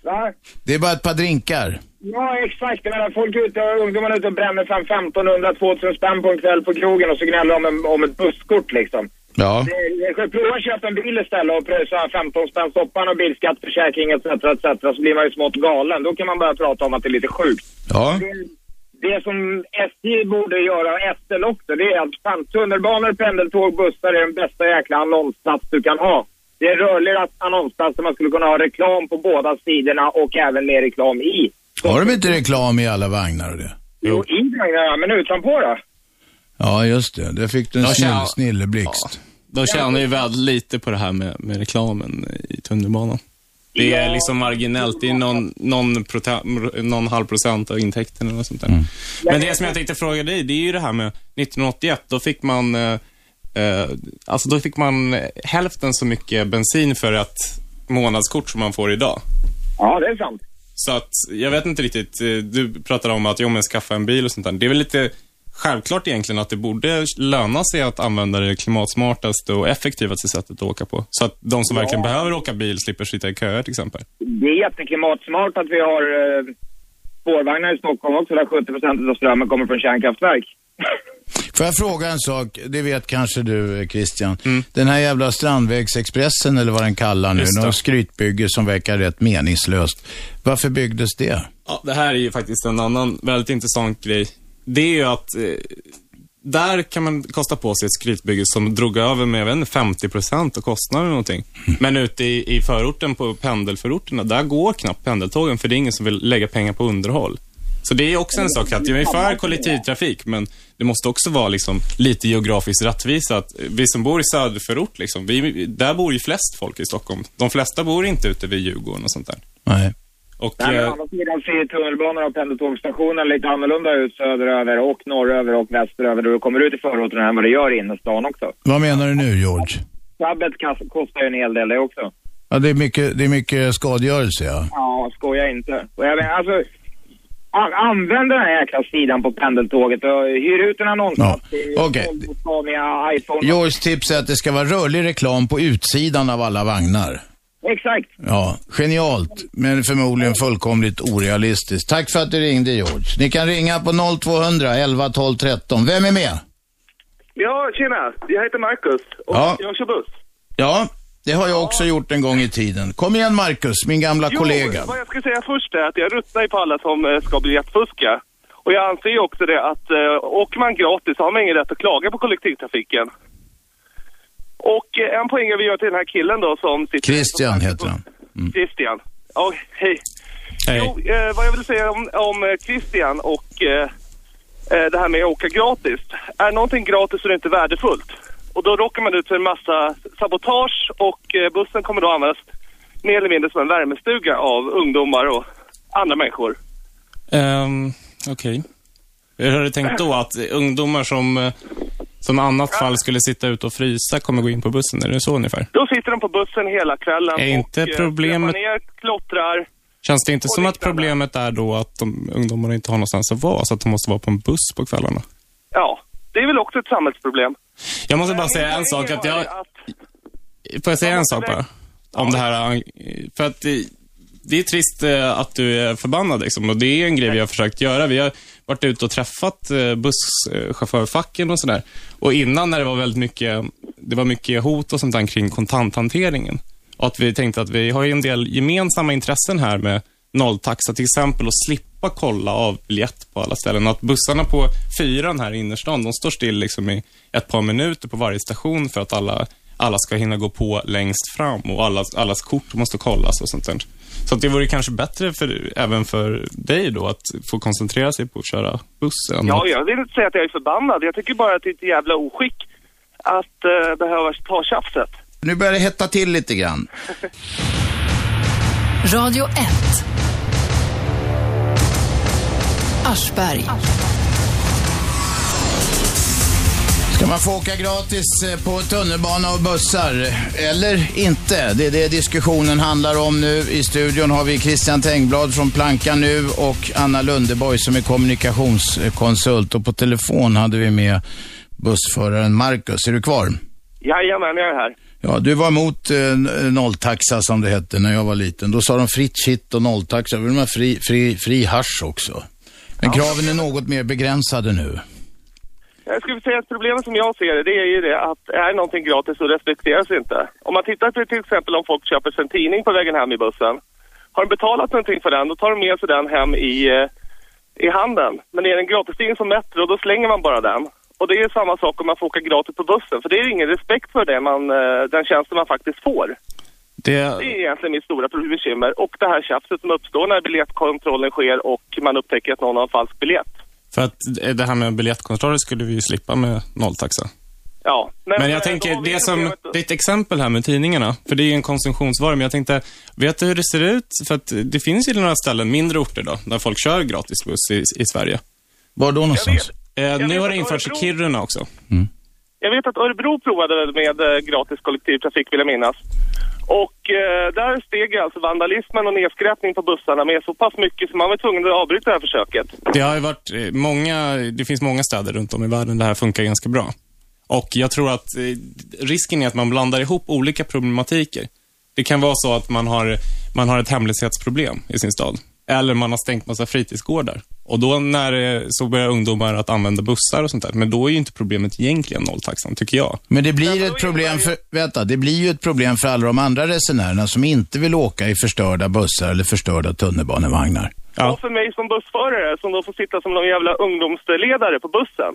Va? Det är bara ett par drinkar. Ja, exakt. Jag menar, folk är ute, ungdomarna är ute och bränner fram 1500, 2000 spänn på en kväll på krogen och så gnäller de om, om ett busskort liksom. Ja. Det, prova att köpa en bil istället och pröjsa 15 spänn soppan och bilskatt, försäkring etc. etc. Så blir man ju smått galen. Då kan man börja prata om att det är lite sjukt. Ja. Det, det som SJ borde göra, SL också, det är att fan, tunnelbanor, pendeltåg, bussar är den bästa jäkla annonsplats du kan ha. Det är en rörlig annonsplats där man skulle kunna ha reklam på båda sidorna och även mer reklam i. Har de inte reklam i alla vagnar och det? Jo, i vagnarna, men utanpå då? Ja, just det. Där fick du en Ja, snill, snilleblixt. De tjänar ju väldigt lite på det här med, med reklamen i tunnelbanan. Det är liksom marginellt. Det är någon, någon, prote- någon halv procent av intäkterna och sånt där. Men det som jag tänkte fråga dig, det är ju det här med 1981. Då fick man, eh, eh, alltså då fick man hälften så mycket bensin för ett månadskort som man får idag. Ja, det är sant. Så att, jag vet inte riktigt, eh, du pratade om att, jo men skaffa en bil och sånt där. Det är väl lite självklart egentligen att det borde löna sig att använda det klimatsmartaste och effektivaste sättet att åka på. Så att de som verkligen behöver åka bil slipper sitta i köer till exempel. Det är jätteklimatsmart att vi har eh, spårvagnar i Stockholm också där 70 procent av strömmen kommer från kärnkraftverk. Får jag fråga en sak? Det vet kanske du, eh, Christian. Den här jävla Strandvägsexpressen, eller vad den kallar nu, någon skrytbygge som verkar rätt meningslöst. Varför byggdes det? Ja, det här är ju faktiskt en annan väldigt intressant grej. Det är ju att eh, där kan man kosta på sig ett skrytbygge som drog över med, jag vet inte, 50 procent av kostnaden eller någonting. Men ute i, i förorten, på pendelförorterna, där går knappt pendeltågen för det är ingen som vill lägga pengar på underhåll. Så det är också en sak att jag är för kollektivtrafik, men det måste också vara liksom lite geografiskt rättvisa. Att vi som bor i söderförort, liksom, vi, där bor ju flest folk i Stockholm. De flesta bor inte ute vid Djurgården och sånt där. Nej. Och, Nej, men eh, å andra sidan ser tunnelbanorna och pendeltågsstationen lite annorlunda ut söderöver och norröver och västeröver då du kommer ut i förorterna än vad det gör i innerstan också. Vad menar du nu, George? Sabbet kostar ju en hel del det också. Ja, det är mycket, det är mycket skadegörelse, ja. Ja, skoja inte. Och jag menar, alltså, an- använd den här jäkla sidan på pendeltåget och hyr ut en annonsplats Ja, okej. IPhone. George tips är att det ska vara rörlig reklam på utsidan av alla vagnar. Exakt. Ja, genialt, men förmodligen fullkomligt orealistiskt. Tack för att du ringde, George. Ni kan ringa på 0200 11 12 13. Vem är med? Ja, tjena. Jag heter Marcus och Ja. jag kör buss. Ja, det har jag också gjort en gång i tiden. Kom igen Marcus, min gamla kollega. Jo, vad jag ska säga först är att jag ruttnar på alla som eh, ska biljettfuska. Och jag anser ju också det att eh, åker man gratis har man ingen rätt att klaga på kollektivtrafiken. Och eh, en poäng vill göra till den här killen då som sitter... Christian heter han. Christian. Ja, hej. Hej. Jo, eh, vad jag vill säga om, om eh, Christian och eh, eh, det här med att åka gratis. Är någonting gratis så är det inte värdefullt. Och då råkar man ut för en massa sabotage och eh, bussen kommer då användas mer eller mindre som en värmestuga av ungdomar och andra människor. Um, Okej. Hur har du tänkt då? Att ungdomar som, eh, som annat fall skulle sitta ute och frysa kommer gå in på bussen? Är det så ungefär? Då sitter de på bussen hela kvällen Är inte och eh, problemet- ner, klottrar. Känns det inte som att problemet är då att de, ungdomarna inte har någonstans att vara, så att de måste vara på en buss på kvällarna? Ja, det är väl också ett samhällsproblem. Jag måste bara säga en sak. Att jag, får jag säga Ja, en sak bara? Om det här. eh, För att det, är trist eh, att du är förbannad liksom. Och det är en grej vi har försökt göra. Vi har varit ute och träffat eh, busschaufförfacken och sådär. Och innan när det var väldigt mycket, det var mycket hot och sånt där kring kontanthanteringen. Och att vi tänkte att vi har ju en del gemensamma intressen här med nolltaxa till exempel och slippa kolla av biljett på alla ställen. Att bussarna på fyran här i innerstan, de står still liksom i ett par minuter på varje station för att alla, alla ska hinna gå på längst fram och allas, allas kort måste kollas och sånt där. Så att det vore kanske bättre för, även för dig då att få koncentrera sig på att köra bussen. Ja, jag vill inte säga att jag är förbannad. Jag tycker bara att det är ett jävla oskick att uh, behöva ta tjafset. Nu börjar det hetta till lite grann. Radio 1. Aschberg. Ska man få åka gratis eh, på tunnelbana och bussar eller inte? Det är det diskussionen handlar om nu. I studion har vi Christian Tengblad från Planka nu och Anna Lundeborg som är kommunikationskonsult. Och på telefon hade vi med bussföraren Marcus. Är du kvar? Jajamän, jag är här. Ja, du var emot eh, nolltaxa som det hette när jag var liten. Då sa de fritt shit och nolltaxa. Då vill ha fri, fri, fri hasch också. Men kraven är något mer begränsade nu. Jag skulle säga att problemet som jag ser det, det är ju det att är någonting gratis så respekteras det inte. Om man tittar på till exempel om folk köper sig en tidning på vägen hem i bussen. Har de betalat någonting för den, då tar de med sig den hem i, eh, i handen. Men är det en gratistidning som Metro, då slänger man bara den. Och det är samma sak om man får åka gratis på bussen, för det är ingen respekt för det man, eh, den tjänsten man faktiskt får. Det, Det är egentligen mitt stora bekymmer. Och det här tjafset som uppstår när biljettkontrollen sker och man upptäcker att någon har en falsk biljett. För att det här med biljettkontroller skulle vi ju slippa med nolltaxa. Ja. Men eh, jag tänker, det som, ditt exempel här med tidningarna, för det är ju en konsumtionsvara, men jag tänkte, vet du hur det ser ut? För att det finns ju några ställen, mindre orter då, där folk kör gratis buss i, i Sverige. Var då någonstans? Eh, nu har det införts i Kiruna också. Jag vet att Örebro provade med eh, gratis kollektivtrafik vill jag minnas. Och eh, där steg alltså vandalismen och nedskräpning på bussarna med så pass mycket så man var tvungen att avbryta det här försöket. Det har ju varit eh, många, det finns många städer runt om i världen där det här funkar ganska bra. Och jag tror att eh, risken är att man blandar ihop olika problematiker. Det kan vara så att man har, man har ett hemlöshetsproblem i sin stad. Eller man har stängt massa fritidsgårdar. Och då när eh, så börjar ungdomar att använda bussar och sånt där. Men då är ju inte problemet egentligen nolltaxan, tycker jag. Men det blir ett problem för, vänta, det blir ju ett problem för alla de andra resenärerna som inte vill åka i förstörda bussar eller förstörda tunnelbanevagnar. Och för mig som bussförare som då får sitta som någon jävla ungdomsledare på bussen.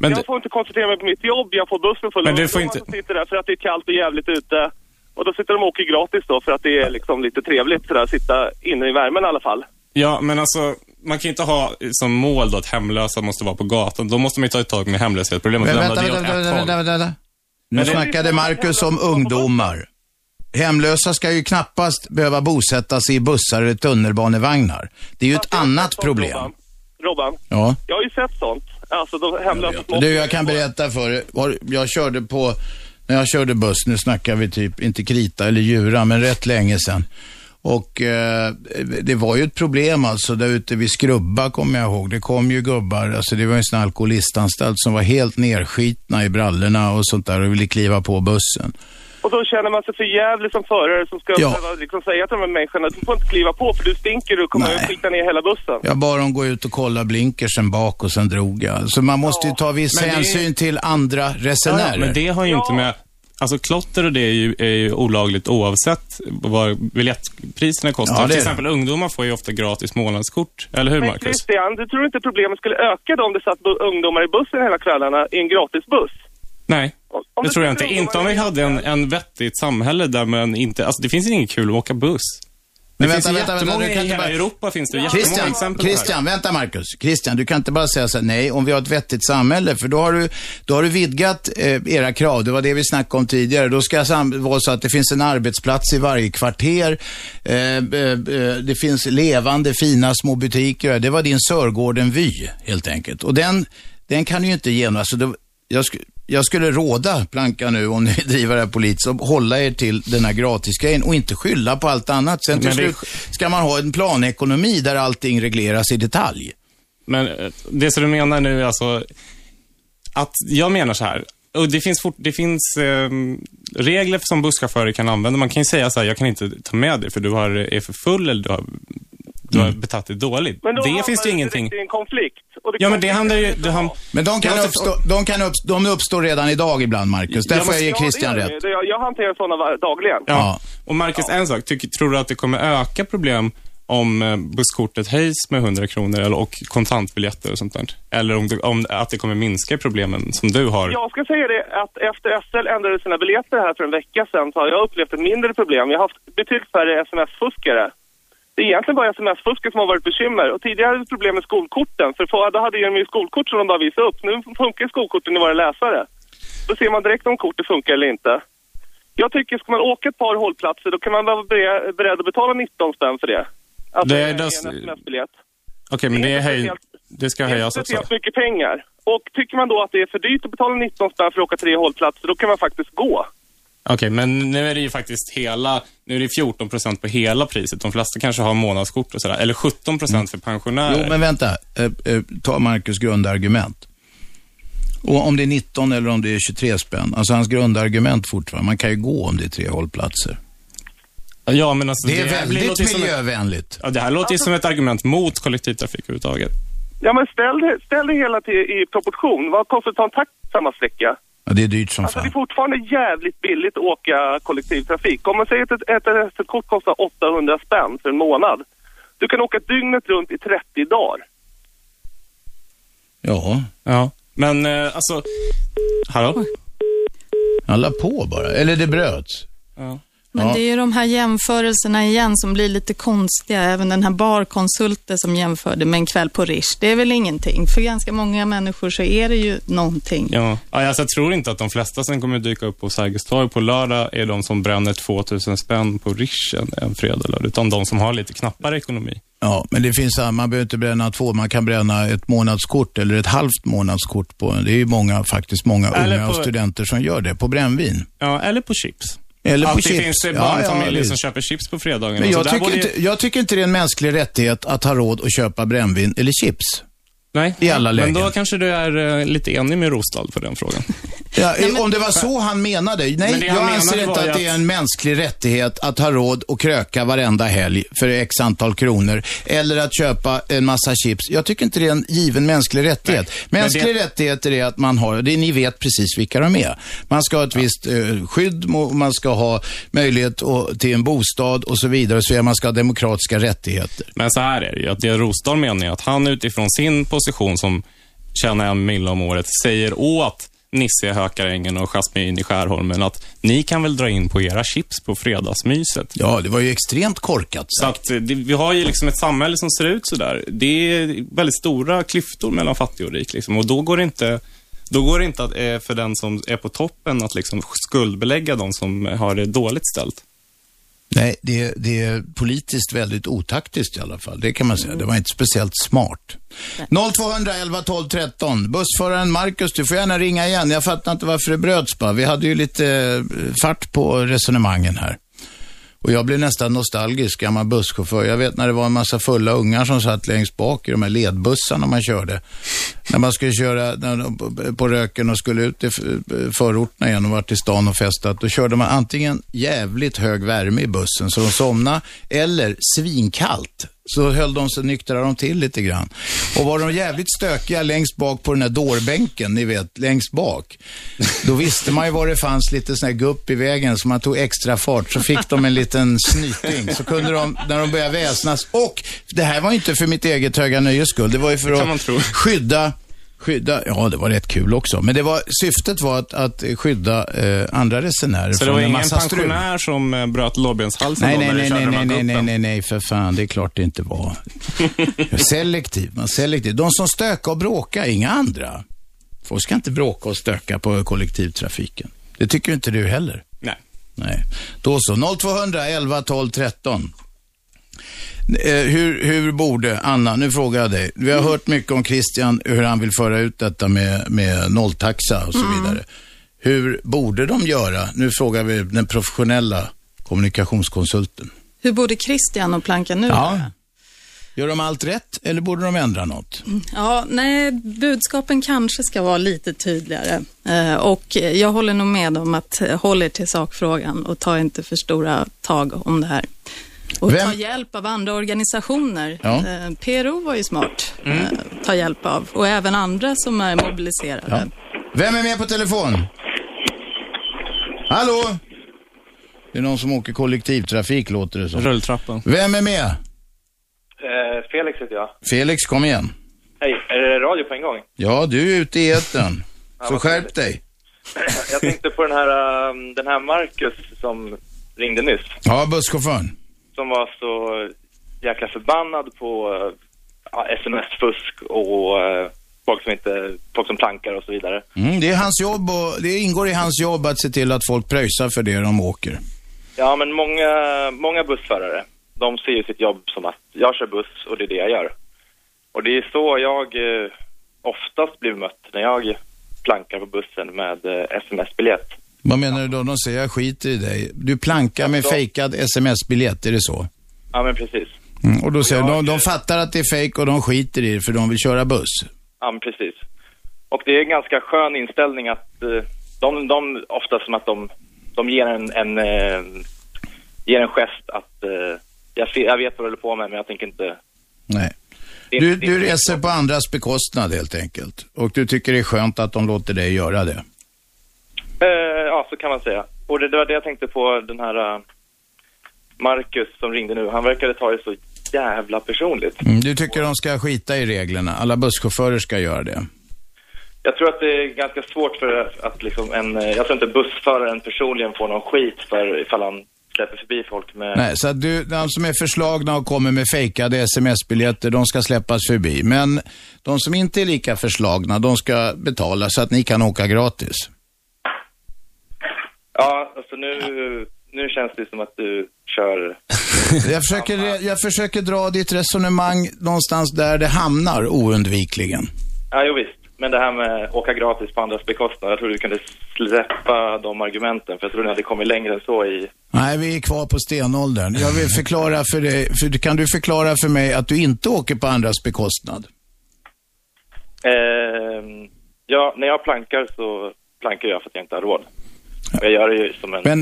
Men jag det- får inte koncentrera mig på mitt jobb, jag får bussen full av ungdomar inte- som sitter där för att det är kallt och jävligt ute. Och då sitter de och åker gratis då för att det är liksom lite trevligt sådär, sitta inne i värmen i alla fall. Ja, men alltså, man kan ju inte ha som mål då att hemlösa måste vara på gatan. Då måste man ju ta ett tag med hemlöshetsproblemet. Men vänta, vänta, vänta, vänta, vänta, vänta. Nu snackade Marcus om ungdomar. Hemlösa ska ju knappast behöva bosätta sig i bussar eller tunnelbanevagnar. Det är ju ett annat problem. Robban, Ja. jag har ju sett sånt. Alltså de hemlösa. Du, jag kan berätta för dig. Jag körde på, när jag körde buss, nu snackar vi typ, inte Krita eller Djura, men rätt länge sedan. Och eh, det var ju ett problem alltså där ute vid Skrubba kommer jag ihåg. Det kom ju gubbar, alltså det var en sån alkoholistanstalt som var helt nerskitna i brallorna och sånt där och ville kliva på bussen. Och då känner man sig för jävlig som förare som ska Ja. behöva liksom säga till de här människorna du får inte kliva på för du stinker du kommer Nej. att skita ner hela bussen. Jag bad dem gå ut och kolla blinkersen bak och sen drog jag. Så man måste ju ta viss Men det hänsyn till andra Ja, resenärer. ja, men det har ju inte med... Alltså klotter och det är ju, är ju olagligt oavsett vad biljettpriserna kostar. Ja, Till exempel ungdomar får ju ofta gratis månadskort. Eller hur, Men Marcus? Christian, du tror inte problemet skulle öka då om det satt ungdomar i bussen hela kvällarna i en gratisbuss? Nej, om det tror jag inte. Inte om vi hade en, en vettigt samhälle där man inte... Alltså det finns inget kul att åka buss. Men det vänta, finns vänta, vänta, du kan i inte hela bara- Europa finns det Christian, exempel det här. Christian, vänta Marcus. Christian, du kan inte bara säga så här, nej, om vi har ett vettigt samhälle, för då har du, då har du vidgat eh, era krav. Det var det vi snackade om tidigare. Då ska det vara så att det finns en arbetsplats i varje kvarter. Eh, eh, det finns levande, fina små butiker. Det var din Sörgården-vy, helt enkelt. Och den, den kan du ju inte genomföra. Alltså, det- jag, sk- jag skulle råda Planka nu, om ni driva det här politiskt, att hålla er till den här gratisgrejen och inte skylla på allt annat. Sen till det- slut ska man ha en planekonomi där allting regleras i detalj. Men eh, det som du menar nu är alltså att jag menar så här. Och det finns, fort, det finns eh, regler som busschaufförer kan använda. Man kan ju säga så här, jag kan inte ta med dig för du har, är för full eller du har, du har betett dig dåligt. Men då Det finns det ju du ingenting. i en konflikt. Ja, men det handlar ju... Det han, Men de kan, uppstå, de kan uppstå, de uppstår redan idag ibland, Marcus. Där Jag får jag ge Christian gör rätt. Jag, jag hanterar sådana dagligen. Ja. Och Marcus, en sak. Tycker, tror du att det kommer öka problem om eh, busskortet höjs med 100 kronor eller, och kontantbiljetter och sånt där? Eller om, det, om att det kommer minska problemen som du har? Jag ska säga det att efter SL ändrade sina biljetter här för en vecka sedan så har jag upplevt ett mindre problem. Jag har haft betydligt färre sms-fuskare. Det är egentligen bara sms-fusket som har varit bekymmer. Och tidigare hade vi problem med skolkorten. För då hade de ju skolkort som de bara visade upp. Nu funkar skolkorten i våra läsare. Då ser man direkt om kortet funkar eller inte. Jag tycker, ska man åka ett par hållplatser då kan man vara beredd att betala 19 spänn för det. Alltså Det är en, en sms-biljett. Okej, men det, är höj, det ska Det är inte höjas också. mycket pengar. Och tycker man då att det är för dyrt att betala 19 spänn för att åka tre hållplatser, då kan man faktiskt gå. Okej, men nu är det ju faktiskt hela, nu är det 14 procent på hela priset. De flesta kanske har månadskort och sådär. Eller 17 procent för pensionärer. Jo, men vänta. Eh, eh, ta Marcus grundargument. Och om det är 19 eller om det är 23 spänn. Alltså hans grundargument fortfarande. Man kan ju gå om det är tre hållplatser. Ja, men alltså, Det är här väldigt som ett- miljövänligt. Ja, det här låter ju som ett argument mot kollektivtrafik överhuvudtaget. Ja, men ställ det, ställ det hela till, i proportion. Vad kostar det att ta en taxi samma sträcka? Ja, det är dyrt som Alltså det är fan. fortfarande jävligt billigt att åka kollektivtrafik. Om man säger att ett, ett, ett, ett kort kostar 800 spänn för en månad. Du kan åka dygnet runt i 30 dagar. Ja, Ja, men eh, alltså... Hallå? han la på bara. Eller det bröts. Ja. Men Ja. det är ju de här jämförelserna igen som blir lite konstiga. Även den här barkonsulten som jämförde med en kväll på Rish. Det är väl ingenting. För ganska många människor så är det ju någonting. Ja, ja alltså, jag tror inte att de flesta som kommer dyka upp på Sergels torg på lördag är de som bränner 2000 spänn på Rish en, fredag lördag, utan de som har lite knappare ekonomi. Ja, men det finns, man behöver inte bränna två, man kan bränna ett månadskort eller ett halvt månadskort på, det är ju många, faktiskt många Eller unga och på- studenter som gör det, på brännvin. Ja, eller på chips. Eller på Alltid chips. finns det Ja, barnfamiljer ja, som köper chips på fredagarna. Men jag tycker, inte, jag tycker inte det är en mänsklig rättighet att ha råd att köpa brännvin eller chips. Nej, i alla men lägen. då kanske du är eh, lite enig med Rosdahl på den frågan. Ja, om det var så han menade. Nej, Men det jag han anser inte var att ju det är att- en mänsklig rättighet att ha råd att kröka varenda helg för x antal kronor. Eller att köpa en massa chips. Jag tycker inte det är en given mänsklig rättighet. men Mänsklig det- rättigheter är att man har, det, ni vet precis vilka de är. Man ska ha ett visst eh, skydd, mo- man ska ha möjlighet att, till en bostad och så vidare. Så vidare. man ska ha demokratiska rättigheter. Men så här är det ju, att det Rosdahl menar är att han utifrån sin position som tjänar en mille om året säger åt Nisse i Hökarängen och Jasmin i Skärholmen att ni kan väl dra in på era chips på fredagsmyset. Ja, det var ju extremt korkat. Så att eh, det, vi har ju liksom ett samhälle som ser ut sådär. Det är väldigt stora klyftor mellan fattig och rik liksom. Och då går det inte, då går det inte att, eh, för den som är på toppen att liksom skuldbelägga de som har det dåligt ställt. Nej, det, det är politiskt väldigt otaktiskt i alla fall. Det kan man säga. Det var inte speciellt smart. 0211 12 13. Bussföraren Marcus, du får gärna ringa igen. Jag fattar inte varför det bröts bara. Vi hade ju lite eh, fart på resonemangen här. Och jag blev nästan nostalgisk, gammal busschaufför. Jag vet när det var en massa fulla ungar som satt längst bak i de här ledbussarna man körde. när man skulle köra på röken och skulle ut i förorterna igen och varit i stan och festat, då körde man antingen jävligt hög värme i bussen så de somnade, eller svinkallt. Så höll de sig, nyktrade de till lite grann. Och var de jävligt stökiga längst bak på den här dårbänken, ni vet, längst bak. Då visste man ju var det fanns lite sån här gupp i vägen, så man tog extra fart, så fick de en liten snyting. Så kunde de, när de började väsnas, och det här var inte för mitt eget höga nöjes skull, det var ju för att skydda Skydda, ja det var rätt kul också. Men det var, syftet var att, att skydda eh, andra resenärer Så det var en ingen massa strul. pensionär som eh, bröt lårbenshalsen Nej, nej, nej, nej, nej, nej, guppen? nej, nej, för fan. Det är klart det inte var. selektiv, man selektiv. De som stökar och bråkar, inga andra. Folk ska inte bråka och stöka på kollektivtrafiken. Det tycker inte du heller. Nej. Nej. Då så. 0200 11 12 13. Eh, hur, hur borde, Anna, nu frågar jag dig. Vi har hört mycket om Christian, hur han vill föra ut detta med, med nolltaxa och så vidare. Hur borde de göra? Nu frågar vi den professionella kommunikationskonsulten. Hur borde Christian och Planka nu Ja. göra? Gör de allt rätt eller borde de ändra något? Ja, nej, budskapen kanske ska vara lite tydligare. Eh, och jag håller nog med om att eh, håll er till sakfrågan och ta inte för stora tag om det här. Och Vem- ta hjälp av andra organisationer. Ja. Eh, PRO var ju smart. Eh, ta hjälp av. Och även andra som är mobiliserade. Ja. Vem är med på telefon? Hallå? Det är någon som åker kollektivtrafik låter det som. Rulltrappan. Vem är med? Eh, Felix heter jag. Felix, kom igen. Hej, är det radio på en gång? Ja, du är ute i etern. Så skärp dig. Jag tänkte på den här, um, den här Marcus som ringde nyss. Ja, busschauffören. Som var så jäkla förbannad på uh, ja, sms-fusk och uh, folk som inte, folk som plankar och så vidare. Mm, det är hans jobb och det ingår i hans jobb att se till att folk pröjsar för det de åker. Ja, men många, många bussförare, de ser ju sitt jobb som att jag kör buss och det är det jag gör. Och det är så jag eh, oftast blir mött när jag plankar på bussen med eh, sms-biljett. Vad menar du då? De säger jag skiter i dig. Du plankar med de- fejkad sms-biljett, är det så? Ja, men precis. Mm, och då säger jag- de, de fattar att det är fejk och de skiter i det för de vill köra buss. Ja, men precis. Och det är en ganska skön inställning att eh, de, de ofta som att de, de ger en, en, eh, ger en gest att eh, jag, jag vet vad du håller på med men jag tänker inte... Nej. det Du, du reser på andras bekostnad helt enkelt. Och du tycker det är skönt att de låter dig göra det. Eh, ja, så kan man säga. Och det, det var det jag tänkte på den här eh, Marcus som ringde nu. Han verkade ta det så jävla personligt. Mm, du tycker de ska skita i reglerna. Alla busschaufförer ska göra det. Jag tror att det är ganska svårt för att liksom en... eh, Jag tror inte bussföraren personligen får någon skit för ifall han släpper förbi folk med... Nej, så att du, de som är förslagna och kommer med fejkade sms-biljetter, de ska släppas förbi. Men de som inte är lika förslagna, de ska betala så att ni kan åka gratis. Ja, alltså nu, nu känns det som att du kör... Jag försöker, jag försöker dra ditt resonemang någonstans där det hamnar oundvikligen. Ja, jo visst. Men det här med åka gratis på andras bekostnad, jag tror du kunde släppa de argumenten. För jag tror ni hade kommit längre än så i... Nej, vi är kvar på stenåldern. Jag vill förklara för dig, för, kan du förklara för mig att du inte åker på andras bekostnad? Ehm, ja, när jag plankar så plankar jag för att jag inte har råd. Jag gör det ju som en... Men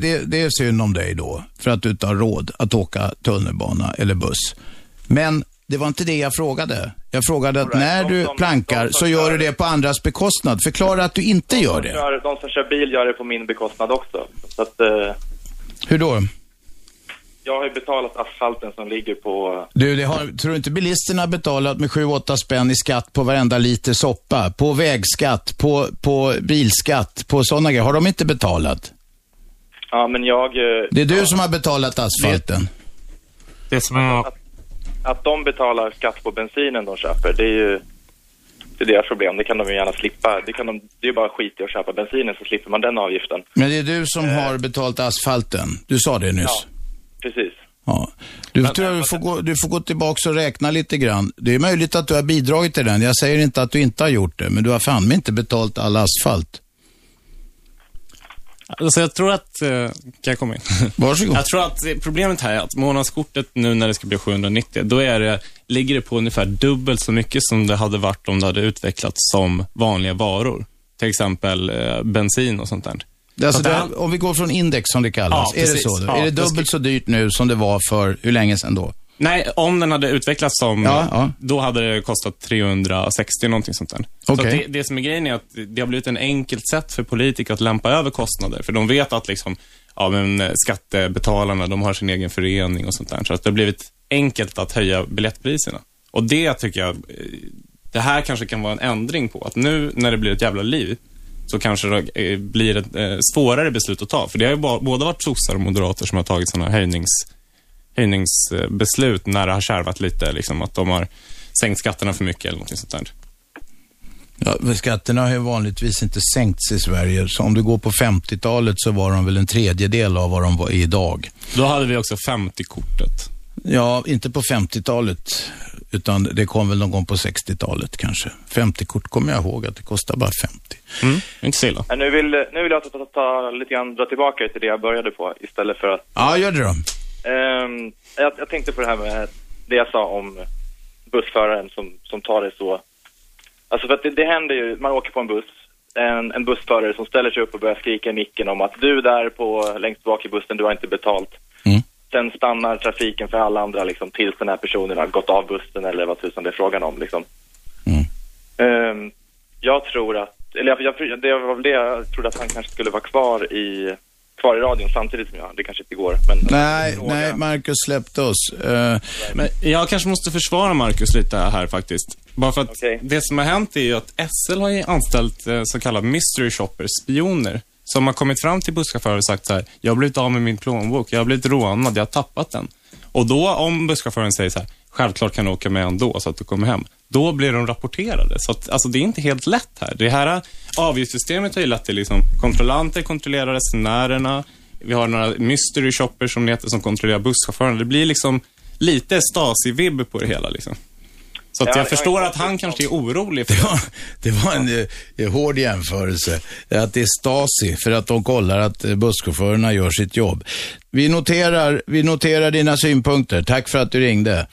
det, det är synd om dig då, för att du inte har råd att åka tunnelbana eller buss. Men det var inte det jag frågade. Jag frågade att right. när du som- plankar så gör du det på andras bekostnad. Förklara att du inte gör de, som det. kör, de som kör bil gör det på min bekostnad också. Så att eh, Hur då? Jag har ju betalat asfalten som ligger på... Du, det har, tror du inte bilisterna betalat med 7-8 spänn i skatt på varenda liter soppa? På vägskatt, på, på bilskatt, på sådana grejer. Har de inte betalat? Ja, men jag... eh, Det är du som har betalat asfalten. Det som är... Att de betalar skatt på bensinen de köper, det är ju... Det är deras problem, det kan de ju gärna slippa. Det, kan de, det är ju bara skit i att köpa bensinen så slipper man den avgiften. Men det är du som har betalat asfalten. Du sa det nyss. Ja, precis. Ja. Du, tror jag du, får gå, du får gå tillbaka och räkna lite grann. Det är möjligt att du har bidragit till den. Jag säger inte att du inte har gjort det, men du har fan inte betalt all asfalt. Alltså jag tror att, eh, kan jag komma in? Varsågod. Jag tror att problemet här är att månadskortet nu när det ska bli 790, då är det, ligger det på ungefär dubbelt så mycket som det hade varit om det hade utvecklats som vanliga varor. Till exempel eh, bensin och sånt där. Alltså Så det- om vi går från index som det kallas, Ja, är det så? Ja, är det dubbelt så dyrt nu som det var för, hur länge sedan då? Nej, om den hade utvecklats som, Ja, ja. då hade det kostat 360 någonting sånt där. Så Okej. att det, det som är grejen är att det har blivit en enkelt sätt för politiker att lämpa över kostnader. För de vet att liksom, ja, men eh, skattebetalarna, de har sin egen förening och sånt där. Så att det har blivit enkelt att höja biljettpriserna. Och det tycker jag, eh, det här kanske kan vara en ändring på. Att nu när det blir ett jävla liv, så kanske det eh, blir ett eh, svårare beslut att ta. För det har ju både varit sossar och moderater som har tagit sådana höjnings höjningsbeslut när det har kärvat lite, liksom att de har sänkt skatterna för mycket eller något sånt där. Ja, skatterna har ju vanligtvis inte sänkts i Sverige. Så om du går på 50-talet så var de väl en tredjedel av vad de var idag. Då hade vi också 50-kortet. Ja, inte på 50-talet, utan det kom väl någon gång på 60-talet kanske. 50-kort kommer jag ihåg att det kostar bara 50. Mm, inte så illa. Nu vill, nu vill jag ta, ta lite grann, dra tillbaka till det jag började på istället för att... Ja, gör det då. Ehm, jag, jag tänkte på det här med det jag sa om bussföraren som, som tar det så... Alltså för att det, det händer ju, man åker på en buss, en, en bussförare som ställer sig upp och börjar skrika i micken om att du där på längst bak i bussen, du har inte betalt. Mm. Sen stannar trafiken för alla andra liksom tills den här personen har gått av bussen eller vad tusan det är frågan om liksom. Mm. Ehm, jag tror att, eller jag, jag, det var väl det jag trodde att han kanske skulle vara kvar i, kvar i radion samtidigt som jag. Det kanske inte går, men... Nej, nej, Marcus släppte oss. Eh, Men jag kanske måste försvara Marcus lite här faktiskt. Bara för att det som har hänt är ju att SL har ju anställt eh, så kallade mystery shoppers, spioner, som har kommit fram till busschaufförer och sagt så här, jag har blivit av med min plånbok, jag har blivit rånad, jag har tappat den. Och då om busschauffören säger så här, självklart kan du åka med ändå så att du kommer hem. Då blir de rapporterade. Så att, alltså det är inte helt lätt här. Det här avgiftssystemet har ju lett till liksom, kontrollanter kontrollerar resenärerna. Vi har några mystery shoppers som det heter, som kontrollerar busschaufförerna. Det blir liksom lite Stasi-vibb på det hela liksom. Så jag jag förstår har att han kanske är orolig för det. Det var en eh, hård jämförelse. Att det är Stasi, för att de kollar att eh, busschaufförerna gör sitt jobb. Vi noterar, vi noterar dina synpunkter. Tack för att du ringde.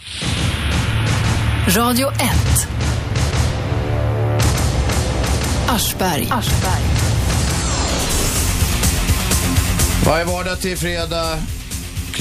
Radio 1. Aschberg. Varje vardag till fredag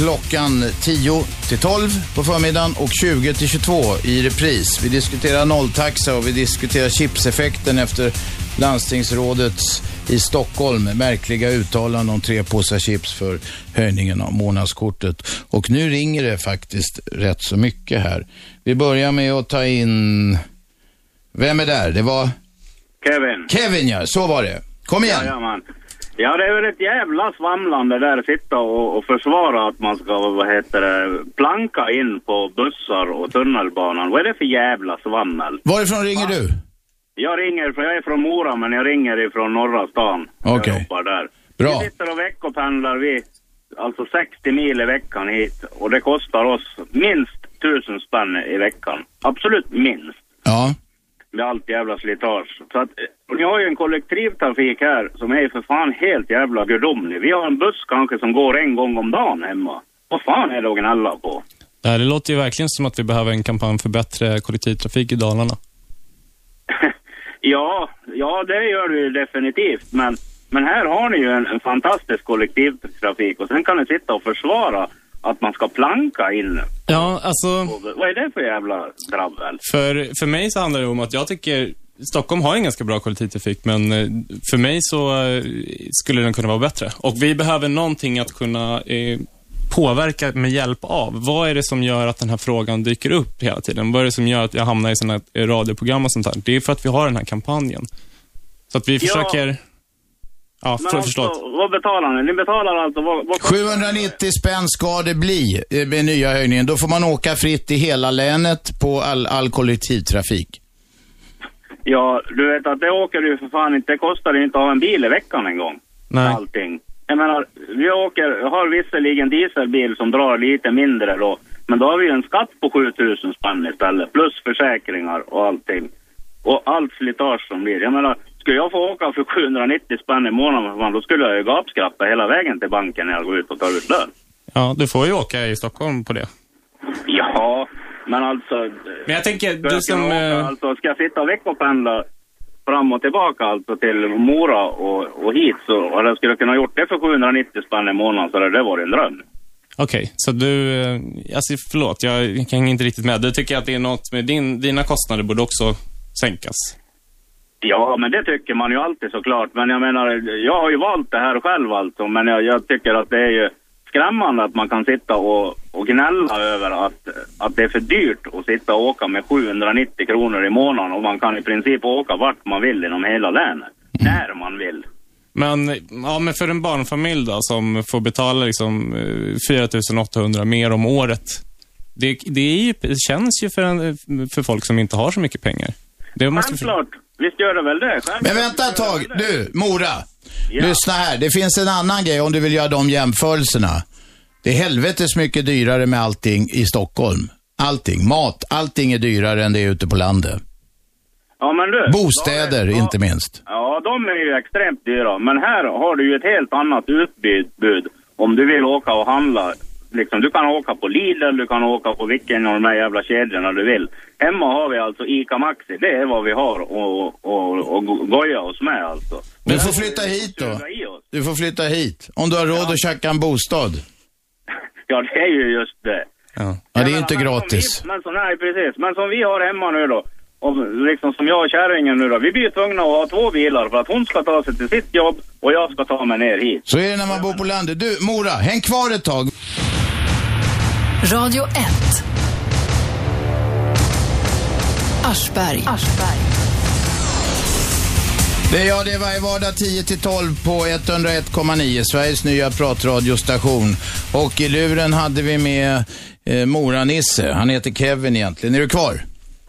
klockan 10 till 12 på förmiddagen och 20 till 22 i repris. Vi diskuterar nolltaxa och vi diskuterar chipseffekten efter landstingsrådets i Stockholm märkliga uttalande om tre påsar chips för höjningen av månadskortet. Och nu ringer det faktiskt rätt så mycket här. Vi börjar med att ta in... Vem är där? Det var Kevin. Kevin ja, så var det. Kom igen. Jajamän. Ja, det är väl ett jävla svamlande där att sitta och, och försvara att man ska, vad heter det, planka in på bussar och tunnelbanan. Vad är det för jävla svammel? Varifrån ringer du? Jag ringer, för jag är från Mora, men jag ringer ifrån norra stan. Okej. Jobbar där. Bra. Vi sitter och veckopendlar vi, alltså 60 mil i veckan hit. Och det kostar oss minst 1000 spänn i veckan. Absolut minst. Ja. Med allt jävla slitage. Så att, ni har ju en kollektivtrafik här som är för fan helt jävla gudomlig. Vi har en buss kanske som går en gång om dagen hemma. Vad fan är det att gnälla på? Det det låter ju verkligen som att vi behöver en kampanj för bättre kollektivtrafik i Dalarna. Ja, ja det gör det ju definitivt. Men, men här har ni ju en, en fantastisk kollektivtrafik och sen kan ni sitta och försvara att man ska planka in. Ja, alltså... Vad är det för jävla drabbel? För, för mig så handlar det om att jag tycker Stockholm har en ganska bra kollektivtrafik, men eh, för mig så eh, skulle den kunna vara bättre. Och vi behöver någonting att kunna eh, påverka med hjälp av. Vad är det som gör att den här frågan dyker upp hela tiden? Vad är det som gör att jag hamnar i sådana radioprogram och sånt här? Det är för att vi har den här kampanjen. Så att vi Ja. försöker... Ja, Men alltså, förlåt. vad betalar ni? Ni betalar alltså... Vad, vad 790 spänn ska det bli eh, med nya höjningen. Då får man åka fritt i hela länet på all, all kollektivtrafik. Ja, du vet att det åker ju för fan inte. Det kostar inte att ha en bil i veckan en gång. Nej. Allting. Jag menar, vi åker, har visserligen dieselbil som drar lite mindre då. Men då har vi ju en skatt på 7000 spänn istället. Plus försäkringar och allting. Och allt slitage som blir. Jag menar, Skulle jag få åka för 790 spänn i månaden, då skulle jag ju gapskratta hela vägen till banken när jag går ut och tar ut lön. Ja, du får ju åka i Stockholm på det. Ja, men alltså... Men jag tänker, du jag som... åka, eh, alltså, ska jag sitta och veckopendla fram och tillbaka alltså till Mora och, och hit så, och jag skulle kunna gjort det för 790 spänn i månaden så hade det varit en dröm. Okej, så du... eh, Alltså förlåt, jag kan inte riktigt med. Du tycker att det är något med din, dina kostnader borde också sänkas? Ja, men det tycker man ju alltid såklart. Men jag menar, jag har ju valt det här själv alltså. Men jag, jag tycker att det är ju skrämmande att man kan sitta och, och gnälla över att, att det är för dyrt att sitta och åka med 790 kronor i månaden och man kan i princip åka vart man vill inom hela länet. När man vill. Men, ja, men för en barnfamilj då, som får betala liksom eh, 4 800 mer om året. Det, det, är ju, det känns ju för, en, för folk som inte har så mycket pengar. Det måste Självklart, visst gör det väl det. Självklart. Men vänta ett tag. Du, Mora. Lyssna här. Det finns en annan grej om du vill göra de jämförelserna. Det är helvetes mycket dyrare med allting i Stockholm. Allting. Mat. Allting är dyrare än det är ute på landet. Ja, men du. Bostäder, är- inte minst. Ja, de är ju extremt dyra. Men här har du ju ett helt annat utbud om du vill åka och handla. Liksom, du kan åka på Lidl, du kan åka på vilken av de här jävla kedjorna du vill. Hemma har vi alltså ICA Maxi. Det är vad vi har och, och, och go- goja oss med alltså. Du får flytta hit då. Du får flytta hit. Om du har råd att tjacka en bostad. Ja, det är ju just det. Ja, det är ju inte Men som gratis. Vi, men så, nej, precis. Men som vi har hemma nu då. Och liksom som jag och kärringen nu då. Vi blir ju tvungna att ha två bilar för att hon ska ta sig till sitt jobb och jag ska ta mig ner hit. Så är det när man bor på landet. Du, Mora, häng kvar ett tag. Radio 1. Aschberg. Det är jag, det är varje vardag 10 till 12 på 101,9, Sveriges nya pratradiostation. Och i luren hade vi med eh, Mora-Nisse. Han heter Kevin egentligen. Är du kvar?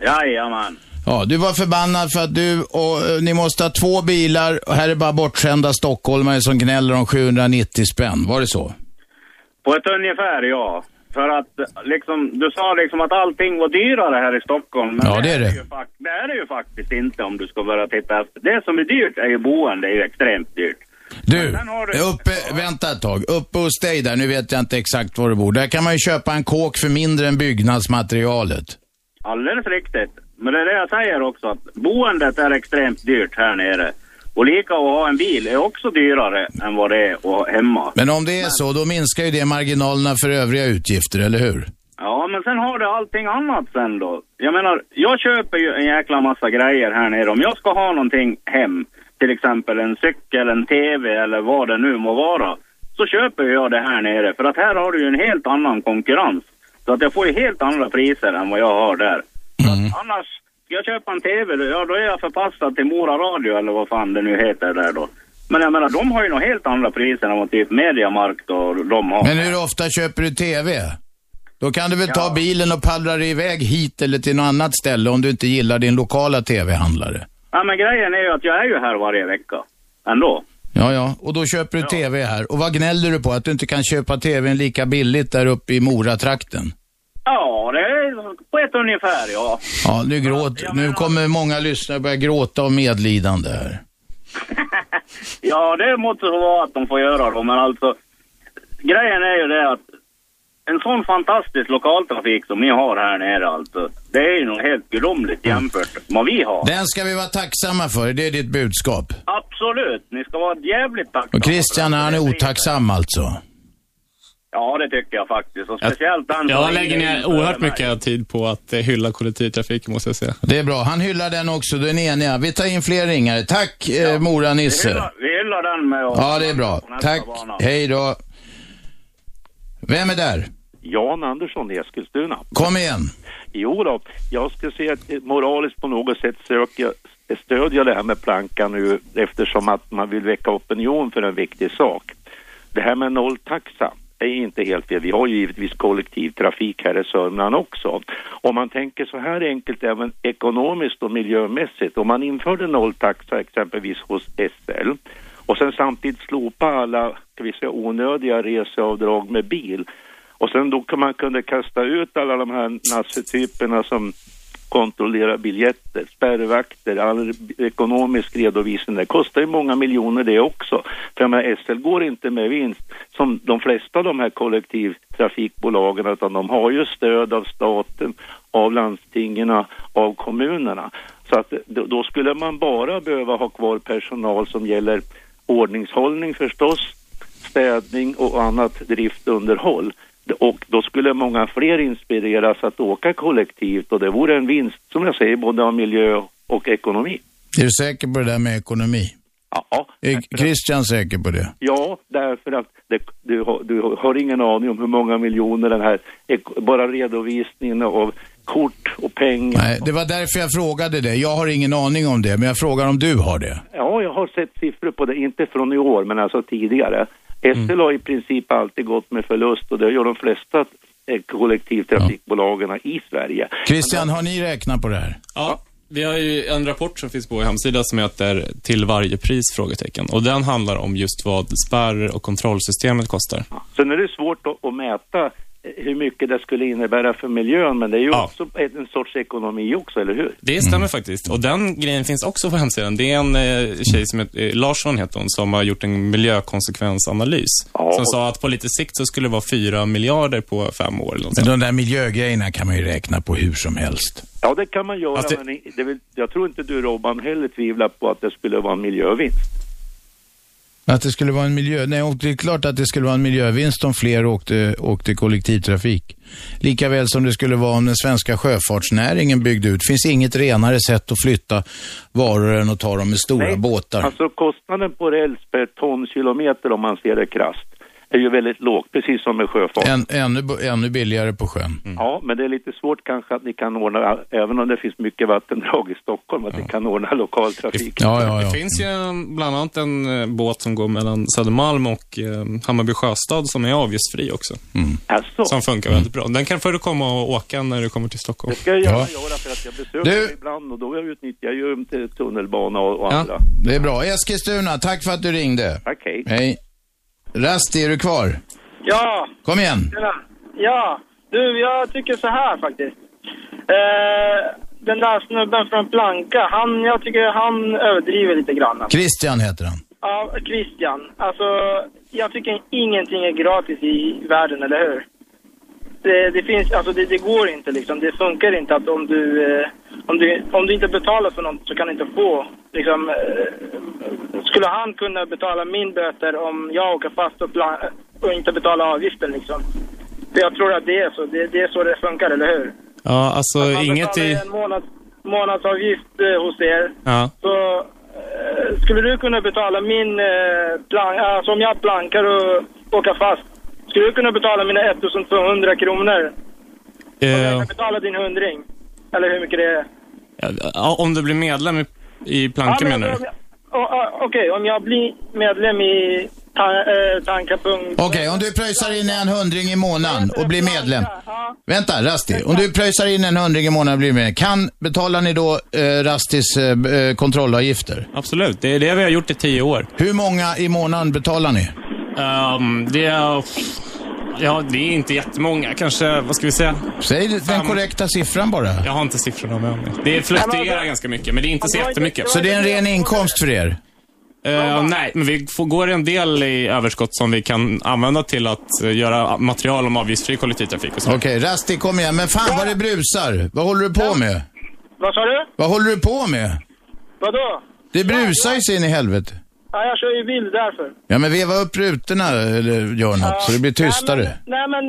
Jajamän. Ja, du var förbannad för att du och eh, ni måste ha två bilar och här är bara bortskämda stockholmare som gnäller om 790 spänn. Var det så? På ett ungefär, ja. För att liksom, du sa liksom att allting var dyrare här i Stockholm. Men Ja, det är det. Ju, fak- det är det ju faktiskt inte om du ska börja titta efter. Det som är dyrt är ju boende, det är ju extremt dyrt. Du, uppe, vänta ett tag. Uppe hos dig där, nu vet jag inte exakt var du bor. Där kan man ju köpa en kåk för mindre än byggnadsmaterialet. Alldeles riktigt. Men det är det jag säger också, att boendet är extremt dyrt här nere. Och lika att ha en bil är också dyrare än vad det är att ha hemma. Men om det är så, då minskar ju det marginalerna för övriga utgifter, eller hur? Ja, men sen har du allting annat sen då. Jag menar, jag köper ju en jäkla massa grejer här nere. Om jag ska ha någonting hem, till exempel en cykel, en TV eller vad det nu må vara, så köper jag det här nere. För att här har du ju en helt annan konkurrens. Så att jag får ju helt andra priser än vad jag har där. Att annars, jag köpa en TV, då- ja då är jag förpassad till Mora Radio eller vad fan det nu heter där då. Men jag menar, de har ju nog helt andra priser än vad typ Mediamarkt och de har. Men hur ofta köper du TV? Då kan du väl ta bilen och pallra dig iväg hit eller till något annat ställe om du inte gillar din lokala TV-handlare. Ja, men grejen är ju att jag är ju här varje vecka. Ändå. Ja, ja, och då köper du TV här. Och vad gnäller du på? Att du inte kan köpa TVn lika billigt där uppe i Moratrakten? Ja, det på ett ungefär, ja. Ja, nu, gråt, nu kommer många lyssnare börja gråta av medlidande här. Ja, det måste så vara att de får göra då, men alltså grejen är ju det att en sån fantastisk lokaltrafik som ni har här nere alltså, det är ju något helt gudomligt jämfört med vad vi har. Den ska vi vara tacksamma för, det är ditt budskap. Absolut, ni ska vara jävligt tacksamma. Och Christian, han är otacksam alltså. Ja, det tycker jag faktiskt. Och speciellt den Jag ringer lägger ner oerhört mycket tid på att eh, hylla kollektivtrafiken, måste jag säga. Det är bra. Han hyllar den också, ni eniga. Vi tar in fler ringare. Tack, eh, Mora-Nisse. Vi vi hyllar den med och Ja, det är bra. Tack. bana. Hej då. Vem är där? Jan Andersson i Eskilstuna. Kom igen. Jo då, jag skulle säga att moraliskt på något sätt söka stödja det här med plankan nu eftersom att man vill väcka opinion för en viktig sak. Det här med nolltaxa är inte helt fel. Vi har ju givetvis kollektivtrafik här i Sörmland också. Om man tänker så här enkelt även ekonomiskt och miljömässigt. Om man införde nolltaxa exempelvis hos SL och sen samtidigt slopa alla ska vi säga, onödiga reseavdrag med bil och sen då kan man kunde kasta ut alla de här nassetyperna som kontrollera biljetter, spärrvakter, all ekonomisk redovisning. Det kostar ju många miljoner det också. För menar, SL går inte med vinst som de flesta av de här kollektivtrafikbolagen utan de har ju stöd av staten, av landstingen, av kommunerna. Så att då skulle man bara behöva ha kvar personal som gäller ordningshållning förstås, städning och annat driftunderhåll. Och då skulle många fler inspireras att åka kollektivt och det vore en vinst, som jag säger, både av miljö och ekonomi. Är du säker på det där med ekonomi? Ja. Är Christian säker på det? Ja, därför att det, du, har, du har ingen aning om hur många miljoner den här, bara redovisningen av kort och pengar. Nej, det var därför jag frågade det. Jag har ingen aning om det, men jag frågar om du har det. Ja, jag har sett siffror på det, inte från i år, men alltså tidigare. SL har i princip alltid gått med förlust och det gör de flesta eh, kollektivtrafikbolagen i Sverige. Christian, har ni räknat på det här? Ja, vi har ju en rapport som finns på vår hemsida som heter Till varje pris? frågetecken. Och den handlar om just vad spärr och kontrollsystemet kostar. Sen är det svårt att, att mäta hur mycket det skulle innebära för miljön, men det är ju också en sorts ekonomi också, eller hur? Det stämmer faktiskt. Och den grejen finns också på hemsidan. Det är en eh, tjej som heter, eh, Larsson heter hon, som har gjort en miljökonsekvensanalys. Som sa att på lite sikt så skulle det vara fyra miljarder på fem år. Men de där miljögrejerna kan man ju räkna på hur som helst. Ja, det kan man göra, det- men det väl, jag tror inte du Robban heller tvivlar på att det skulle vara en miljövinst. Att det skulle vara en miljö... Nej, och det är klart att det skulle vara en miljövinst om fler åkte, åkte kollektivtrafik. Lika väl som det skulle vara om den svenska sjöfartsnäringen byggde ut. Det finns inget renare sätt att flytta varor än att ta dem med stora Nej, båtar. Alltså kostnaden på räls per tonkilometer om man ser det krasst är ju väldigt lågt, precis som med sjöfart. Än, ännu, ännu billigare på sjön. Ja, men det är lite svårt kanske att ni kan ordna, även om det finns mycket vattendrag i Stockholm, att ni kan ordna lokaltrafik. Det finns ju en- bland annat en eh, båt som går mellan Södermalm och eh, Hammarby sjöstad som är avgiftsfri också. Alltså. Som funkar väldigt bra. Den kan får du komma och åka när du kommer till Stockholm. Det ska jag gärna göra för att jag besöker Du- ibland och då utnyttjar jag ju t- tunnelbana och, och Ja, andra. det är bra. Eskilstuna, tack för att du ringde. Tack, hej. Hej. Rasti, är du kvar? Ja. Kom igen. Ja. Du, jag tycker så här faktiskt. Eh, den där snubben från Planka, han, jag tycker han överdriver lite grann. Christian heter han. Ja, Christian. Alltså, jag tycker ingenting är gratis i världen, eller hur? Det, det finns, alltså det, det går inte liksom. Det funkar inte att om du, eh, om du, om du inte betalar för något så kan du inte få, liksom, eh, skulle han kunna betala min böter om jag åker fast och, och inte betalar avgiften liksom? För jag tror att det är så, det, det är så det funkar, eller hur? Ja, alltså Man inget i... en månads, månadsavgift eh, hos er Ja. så eh, skulle du kunna betala min eh, plank, alltså om jag plankar och åker fast, skulle du kunna betala mina 1200 kronor? Eh, Jag betala din hundring? Eller hur mycket det är? ja, om du blir medlem i, i Planka men menar om du? Okej, om jag blir medlem i ta, eh, Tankapunkt... Okej, om du pröjsar in en hundring i månaden och blir medlem. Vänta, Rasti. Om du pröjsar in en hundring i månaden och blir medlem, kan, betalar ni då eh, Rastis eh, eh, kontrollavgifter? Absolut, det är det vi har gjort i tio år. Hur många i månaden betalar ni? Ehm, det är... Ja, det är inte jättemånga. Kanske, vad ska vi säga? Säg den korrekta siffran bara. Jag har inte siffrorna med mig. Det fluktuerar ganska mycket, men det är inte så jättemycket. Så det är en ren inkomst för er? Eh, nej, men vi får, går en del i överskott som vi kan använda till att eh, göra material om avgiftsfri kollektivtrafik och så. Okej, Rasti kom igen. Men fan vad det brusar. Vad håller du på med? Vad sa du? Vad håller du på med? Vadå? Det brusar ju så in i helvete. Ja, jag kör ju bil därför. Ja, men veva upp rutorna eller gör något så det blir tystare. Nej men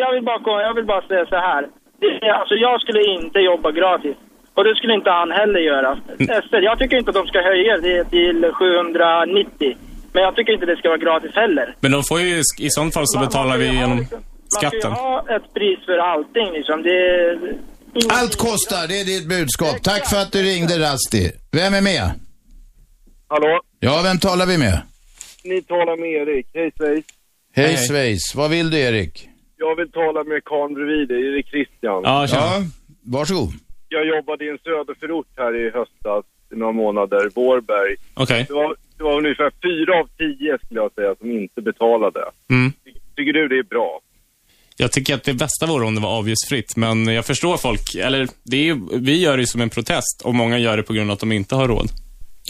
jag vill bara, jag vill bara säga så här. Det, alltså jag skulle inte jobba gratis. Och det skulle inte han heller göra. Ester, jag tycker inte att de ska höja det till 790. Men jag tycker inte det ska vara gratis heller. Men de får ju, i sånt fall så betalar vi genom Man ska ju skatten. ha ett pris för allting liksom. Det är... Allt kostar, det är ditt budskap. Tack för att du ringde Rasti. Vem är med? Hallå? Ja, vem talar vi med? Ni talar med Erik. Hej Schweiz. Hej Schweiz. Vad vill du Erik? Jag vill tala med karln bredvid dig, Erik Christian. ja. Varsågod. Jag jobbade i en söderförort här i höstas, i några månader, Vårberg. Okej. Det, var, det var ungefär fyra av tio skulle jag säga som inte betalade. Mm. Tycker du det är bra? Jag tycker att det bästa vore om det var avgiftsfritt, men jag förstår folk. Eller, det är vi gör det ju som en protest och många gör det på grund av att de inte har råd.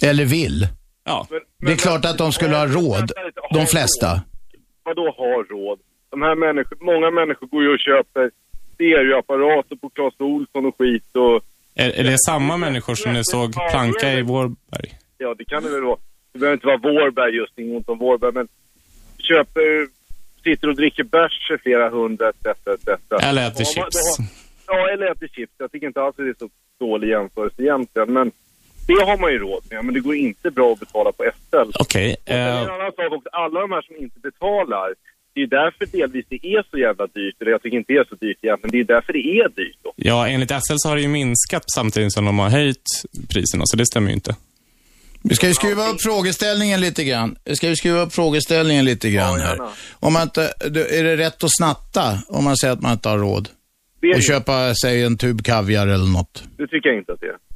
Eller vill. Ja. Det är klart att de skulle ha råd, de flesta. Vadå har råd? De här människor, många människor går ju och köper stereoapparater på Clas Ohlson och skit och... Är, är det samma människor som ni såg planka i Vårberg? Ja, det kan det väl vara. Det behöver inte vara Vårberg just, inget ont om Vårberg, men köper, sitter och dricker bärs för flera hundra etc. etc. Eller äter chips. Ja, eller äter chips. Jag tycker inte alls att det är så dålig jämförelse egentligen, men det har man ju råd med. Men det går inte bra att betala på SL. Okej. Sen eh, en annan sak också, alla de här som inte betalar, det är därför delvis det är så jävla dyrt. Eller jag tycker inte det är så dyrt egentligen, det är därför det är dyrt. Då. Ja, enligt SL så har det ju minskat samtidigt som de har höjt priserna, så det stämmer ju inte. Vi ska ju skruva upp frågeställningen lite grann. Vi ska ju skruva upp frågeställningen lite grann här. Om man inte, är det rätt att snatta om man säger att man inte har råd? Och det. köpa, säg en tub kaviar eller något. Det tycker jag inte att det är.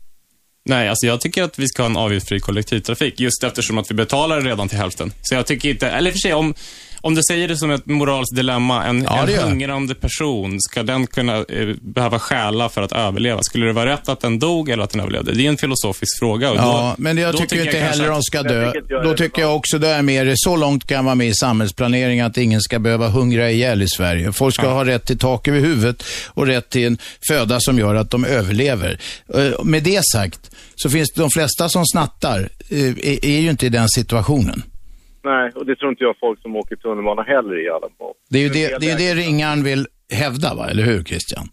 Nej, alltså jag tycker att vi ska ha en avgiftsfri kollektivtrafik, just eftersom att vi betalar redan till hälften. Så jag tycker inte, eller i och för sig, om, om du säger det som ett moraliskt dilemma, en, Ja, en jag. hungrande person, ska den kunna eh, behöva stjäla för att överleva? Skulle det vara rätt att den dog eller att den överlevde? Det är en filosofisk fråga. Och Ja, då, men jag då tycker inte jag heller att- de ska dö. Då tycker jag också, då är jag dig, så långt kan vara med i samhällsplanering att ingen ska behöva hungra ihjäl i Sverige. Folk ska ha rätt till tak över huvudet och rätt till en föda som gör att de överlever. Eh, Med det sagt, så finns det de flesta som snattar, eh, är ju inte i den situationen. Nej, och det tror inte jag folk som åker tunnelbana heller i alla fall. Det är ju det, det, är det ringaren vill hävda, va? eller hur Christian?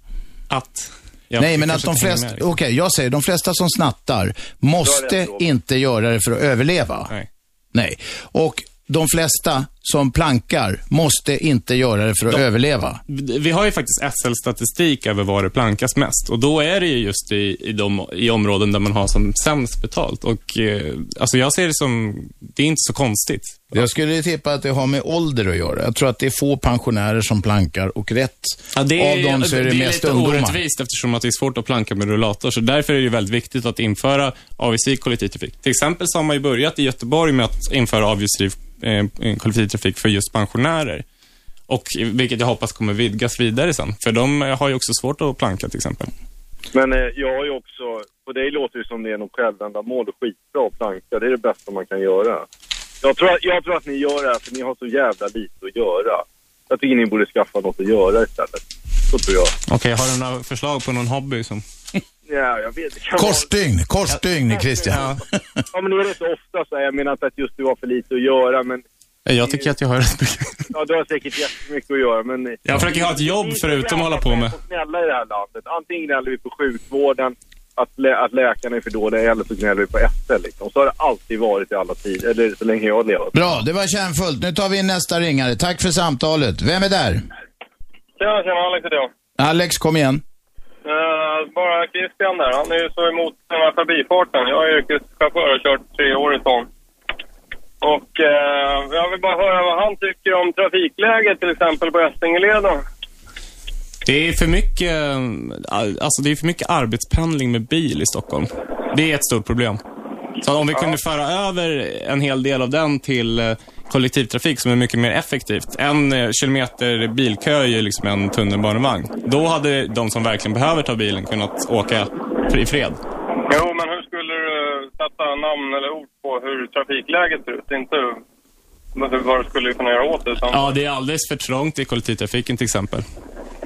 Att? Nej, men att de flesta, okej, jag säger de flesta som snattar måste inte göra det för att överleva. Nej. Nej. Och de flesta som plankar måste inte göra det för att överleva. Vi har ju faktiskt SL-statistik över var det plankas mest och då är det ju just i, i, de, i områden där man har som sämst betalt. Och eh, alltså jag ser det som, det är inte så konstigt. Jag skulle tippa att det har med ålder att göra. Jag tror att det är få pensionärer som plankar och rätt Ja, det är, av dem så är det, mest lite ungdomar. orättvist eftersom att det är svårt att planka med rullator. Så därför är det ju väldigt viktigt att införa avgiftsfri kollektivtrafik. Till exempel så har man ju börjat i Göteborg med att införa avgiftsfri eh, kollektivtrafik för just pensionärer. Och vilket jag hoppas kommer vidgas vidare sen. För de eh, har ju också svårt att planka till exempel. Men eh, jag har ju också, på dig låter det som det är något självändamål och skitbra att planka. Det är det bästa man kan göra. Jag tror, att- jag tror att ni gör det här för ni har så jävla lite att göra. Jag tycker ni borde skaffa något att göra istället. Så tror jag. Okej, har du några förslag på någon hobby som... Ja, jag vet. Det kan Korsstygn, korsstygn Christian. Vara... Ja, men det är rätt ofta så här. Jag menar inte att just du har för lite att göra, men Jag tycker att jag har rätt mycket. ja, du har säkert jättemycket att göra, men... Jag försöker ha ett jobb förutom att hålla på med. Vi är snälla i det här landet. Antingen gnäller vi på sjukvården, att, lä att läkarna är för dåliga, eller så gnäller vi på SL liksom. Så har det alltid varit i alla tider, eller så länge jag har levat. Bra, det var kärnfullt. Nu tar vi in nästa ringare. Tack för samtalet. Vem är där? Tjena, tjena, Alex heter jag. Alex, kom igen. Uh, bara Christian där, han är ju så emot den här förbifarten. Jag är yrkeschaufför och har kört tre år i stan. Och eh, jag vill bara höra vad han tycker om trafikläget till exempel på Essingeleden. Det är för mycket, alltså det är för mycket arbetspendling med bil i Stockholm. Det är ett stort problem. Så om vi kunde föra över en hel del av den till eh, kollektivtrafik som är mycket mer effektivt. En eh, kilometer bilkö är ju liksom en tunnelbanevagn. Då hade de som verkligen behöver ta bilen kunnat åka i fred. Jo, men hur skulle du sätta namn eller ord på hur trafikläget ser ut? Inte vad du skulle kunna göra åt det. Utan... Ja, det är alldeles för trångt i kollektivtrafiken till exempel.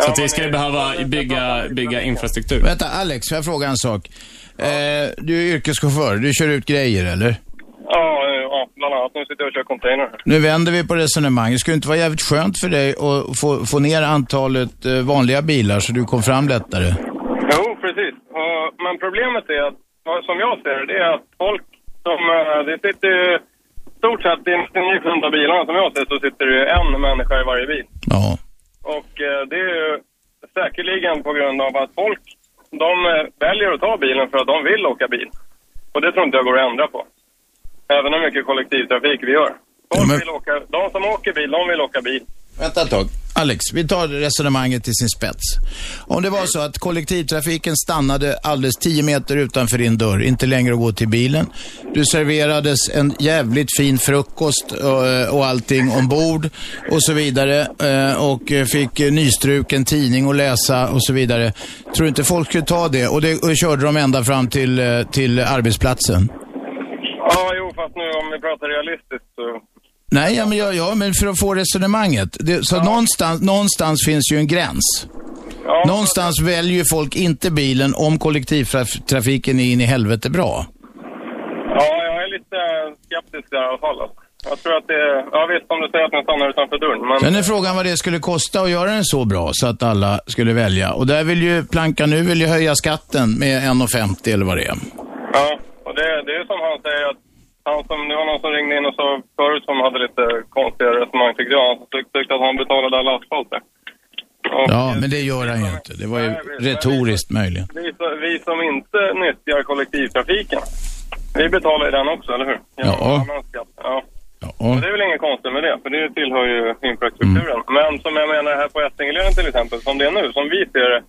Så att vi skulle behöva bygga, bygga infrastruktur. Vänta, Alex, får jag fråga en sak? Eh, du är yrkeschaufför, du kör ut grejer eller? Ja, eh, ja, bland annat. Nu sitter jag och kör container. Nu vänder vi på resonemanget. Skulle det inte vara jävligt skönt för dig att få, få ner antalet eh, vanliga bilar så du kom fram lättare? Jo, precis. Men problemet är att, som jag ser det, det är att folk som, eh, det sitter ju, stort sett i 99% av bilarna som jag ser så sitter det ju en människa i varje bil. Ja. Och eh, det är ju säkerligen på grund av att folk, de eh, väljer att ta bilen för att de vill åka bil. Och det tror inte jag går att ändra på. Även hur mycket kollektivtrafik vi gör. Folk vill åka, de som åker bil, de vill åka bil. Vänta ett tag. Alex, vi tar resonemanget till sin spets. Om det var så att kollektivtrafiken stannade alldeles 10 meter utanför din dörr, inte längre att gå till bilen. Du serverades en jävligt fin frukost eh, och allting ombord och så vidare eh, och fick nystruken tidning att läsa och så vidare. Tror du inte folk skulle ta det? Och det och körde de ända fram till, eh, till arbetsplatsen. Ja, jo, fast nu om vi pratar realistiskt så... Nej, ja, men, ja, ja, men för att få resonemanget. Det, så någonstans, någonstans finns ju en gräns. Någonstans väljer ju folk inte bilen om kollektivtrafiken är in i helvete bra. Ja, jag är lite skeptisk där i alla fall. Jag tror att det... Ja, visst, om du säger att den stannar utanför dörren, men... Sen är frågan vad det skulle kosta att göra den så bra så att alla skulle välja. Och där vill ju Planka nu vill ju höja skatten med 1,50 eller vad det är. Ja, och det, det är som han säger att han som, det var någon som ringde in och sa förut som hade lite konstiga resonemang tyckte jag. Han tyckte, att han betalade all asfalt där. Och Ja, men det gör han ju inte. Det var ju retoriskt möjligen. vi, vi som inte nyttjar kollektivtrafiken, vi betalar ju den också, eller hur? Ja. Ja. Och det är väl inget konstigt med det, för det tillhör ju infrastrukturen. Mm. Men som jag menar här på Essingeleden till exempel, som det är nu, som vi ser det,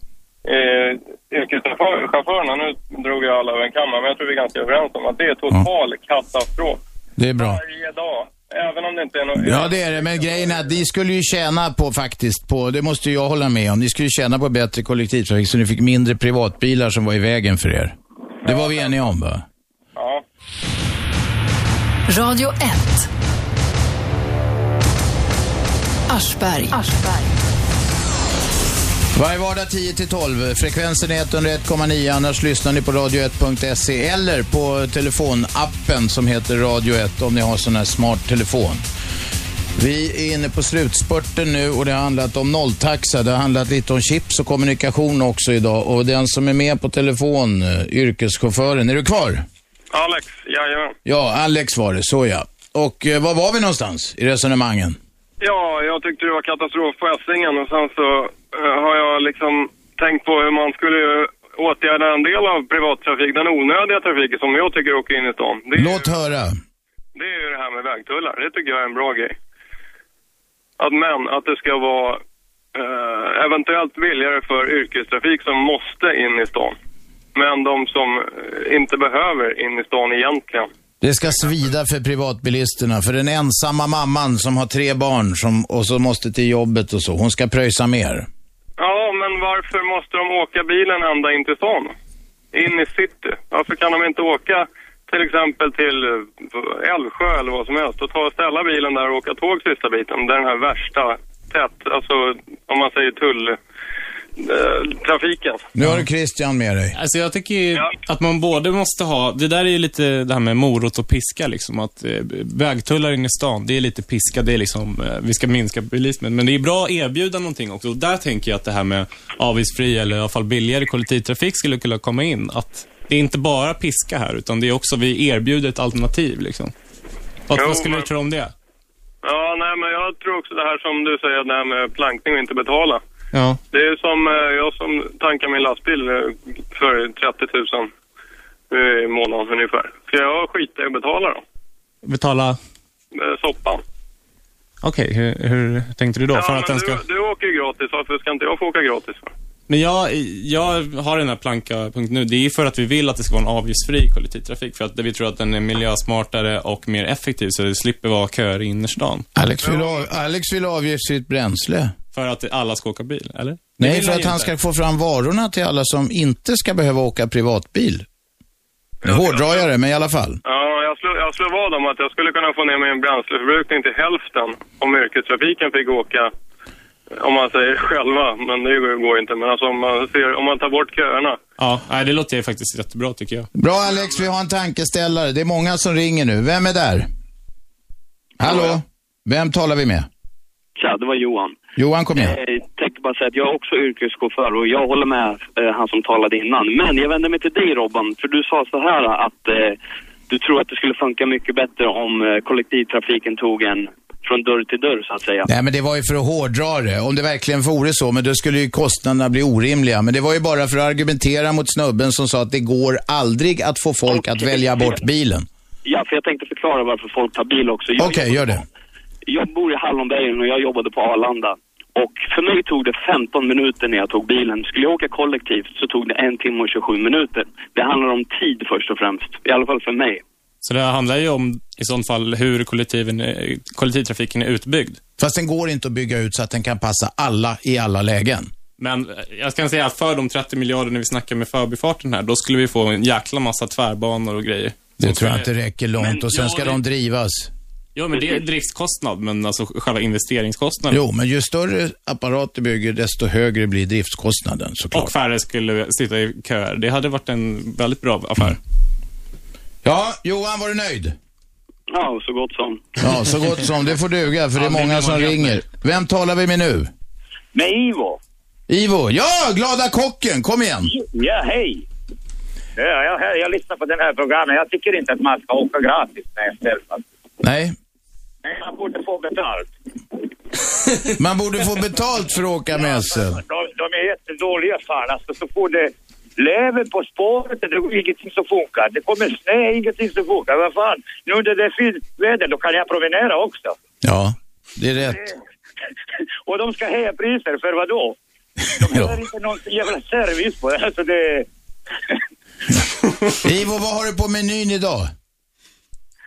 eh, yrkeschaufförerna, nu drog jag alla över en kammare, men jag tror vi är ganska överens om att det är total katastrof. Det är bra. Varje dag. Även om det inte är något... Ja, det är det. Men grejen är att ni skulle ju tjäna på faktiskt på, det måste jag hålla med om, ni skulle ju tjäna på bättre kollektivtrafik så ni fick mindre privatbilar som var i vägen för er. Det var vi eniga om va? Ja. Radio 1. Aschberg. Varje vardag 10 till 12. Frekvensen är 101,9. Annars lyssnar ni på radio1.se eller på telefonappen som heter Radio 1 om ni har sån här smart telefon. Vi är inne på slutspurten nu och det har handlat om nolltaxa. Det har handlat lite om chips och kommunikation också idag. Och den som är med på telefon, eh, yrkeschauffören, är du kvar? Alex, jajamän. Ja, Alex var det, så ja. Och eh, var var vi någonstans i resonemangen? Ja, jag tyckte det var katastrof på Essingen och sen så har jag liksom tänkt på hur man skulle ju åtgärda en del av privattrafik, den onödiga trafiken som jag tycker åker in i stan. Det, är- Låt höra. det är ju det här med vägtullar. Det tycker jag är en bra grej. Att men, att det ska vara eh, eventuellt billigare för yrkestrafik som måste in i stan. Men de som eh, inte behöver in i stan egentligen. Det ska svida för privatbilisterna, för den ensamma mamman som har tre barn som, och så måste till jobbet och så, hon ska pröjsa mer. Ja, men varför måste de åka bilen ända in till stan? In i city. Varför kan de inte åka till exempel till eh, Älvsjö eller vad som helst och ta och ställa bilen där och åka tåg sista biten? Det är den här värsta tätt, alltså om man säger tull, eh, trafiken. Nu har du Christian med dig. Alltså jag tycker ju att man både måste ha, det där är ju lite det här med morot och piska liksom, att eh, vägtullar in i stan, det är lite piska, det är liksom, eh, vi ska minska bilismen. Men det är bra att erbjuda någonting också och där tänker jag att det här med avgiftsfri eller i alla fall billigare kollektivtrafik skulle kunna komma in. Att det är inte bara piska här, utan det är också, vi erbjuder ett alternativ liksom. Vad, Jo, vad skulle du men- tro om det? Ja, nej men jag tror också det här som du säger, det här med plankning och inte betala. Ja. Det är som eh, jag som tankar min lastbil eh, för 30 000 i månaden ungefär. Ska jag skita i att betala då? Betala, Eh, Soppan. okej, hur, hur tänkte du då? Ja, För att den ska... du, du åker ju gratis, varför ska inte jag få åka gratis? För? Men jag, jag har den här planka.nu, det är ju för att vi vill att det ska vara en avgiftsfri kollektivtrafik. För att vi tror att den är miljösmartare och mer effektiv, så det slipper vara köer i innerstan. Alex vill, ha, Alex vill avgiftsfritt bränsle. För att alla ska åka bil, eller? Nej, för att han inte. ska få fram varorna till alla som inte ska behöva åka privatbil. Nu hårdrar jag det, men i alla fall. Ja, jag slår, jag slår vad om att jag skulle kunna få ner min bränsleförbrukning till hälften om yrkestrafiken fick åka, om man säger själva, men det går inte. Men alltså om man, ser, om man tar bort köerna. Ja, nej, det låter ju faktiskt jättebra tycker jag. Bra Alex, vi har en tankeställare. Det är många som ringer nu. Vem är där? Hallå? Vem talar vi med? Tja, det var Johan. Johan, kom igen. Jag tänkte bara säga att jag är också yrkeschaufför och jag håller med eh, han som talade innan. Men jag vänder mig till dig Robban, för du sa så här att eh, du tror att det skulle funka mycket bättre om eh, kollektivtrafiken tog en från dörr till dörr så att säga. Nej, men det var ju för att hårdra det. Om det verkligen vore så, men då skulle ju kostnaderna bli orimliga. Men det var ju bara för att argumentera mot snubben som sa att det går aldrig att få folk att välja bort bilen. Ja, för jag tänkte förklara varför folk tar bil också. Okej, gör det. Jag bor i Hallonbergen och jag jobbade på Arlanda. Och för mig tog det 15 minuter när jag tog bilen. Skulle jag åka kollektivt så tog det en timme och 27 minuter. Det handlar om tid först och främst. I alla fall för mig. Så det handlar ju om i sånt fall hur kollektivtrafiken är utbyggd. Fast den går inte att bygga ut så att den kan passa alla i alla lägen. Men jag kan säga att för de 30 miljarder vi snackar med förbifarten här, då skulle vi få en jäkla massa tvärbanor och grejer. Det tror jag inte räcker långt och sen ja, ska det- de drivas. Ja, men det är driftskostnad, men alltså själva investeringskostnaden. Jo, men ju större apparat du bygger, desto högre blir driftskostnaden såklart. Och färre skulle sitta i köer. Det hade varit en väldigt bra affär. Ja, Johan, var du nöjd? Ja, så gott som. Ja, så gott som. Det får duga, för det är många som ringer. Vem talar vi med nu? Med Ivo. Ivo. Ja, glada kocken. Kom igen. Ja, hej. Ja, jag, jag lyssnar på den här programmet. Jag tycker inte att man ska åka gratis med SL. Nej, Men man borde få betalt. man borde få betalt för att åka med SL. De, de är jättedåliga fan. Alltså, så får det Läven på spåret, det är ingenting som funkar. Det kommer snö, ingenting som funkar. Vad fan, nu när det är fint väder, då kan jag promenera också. Ja, det är rätt. Och de ska höja priser, för vad då? De har inte någon jävla service på det. Alltså det... Ivo, vad har du på menyn idag?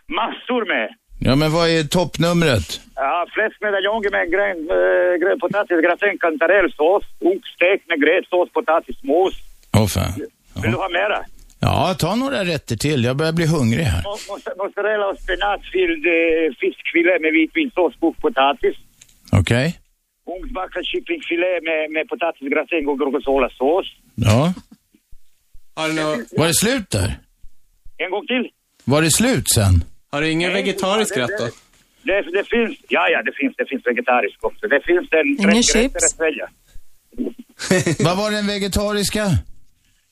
Massor med. Ja, men vad är toppnumret? Ja, fläskmedaljong med grön, äh, grön potatis, gratäng, kantarellsås, oxstek med gräddsås, potatismos. Åh fan. Vill du ha mera? Ja, ta några rätter till. Jag börjar bli hungrig här. Mo- mozzarella- och spenatfylld eh, fiskfilé med vitvinsås, kokt potatis. Okej? Ugnsbakad kycklingfilé med, med potatisgratäng och gorgonzolasås. Ja. Var det slut där? En gång till. Var det slut sen? Har du ingen Nej, vegetarisk rätt då? Det, det finns, ja ja det finns, det finns vegetarisk också. Det finns en Ingen 30 chips? Vad var den vegetariska?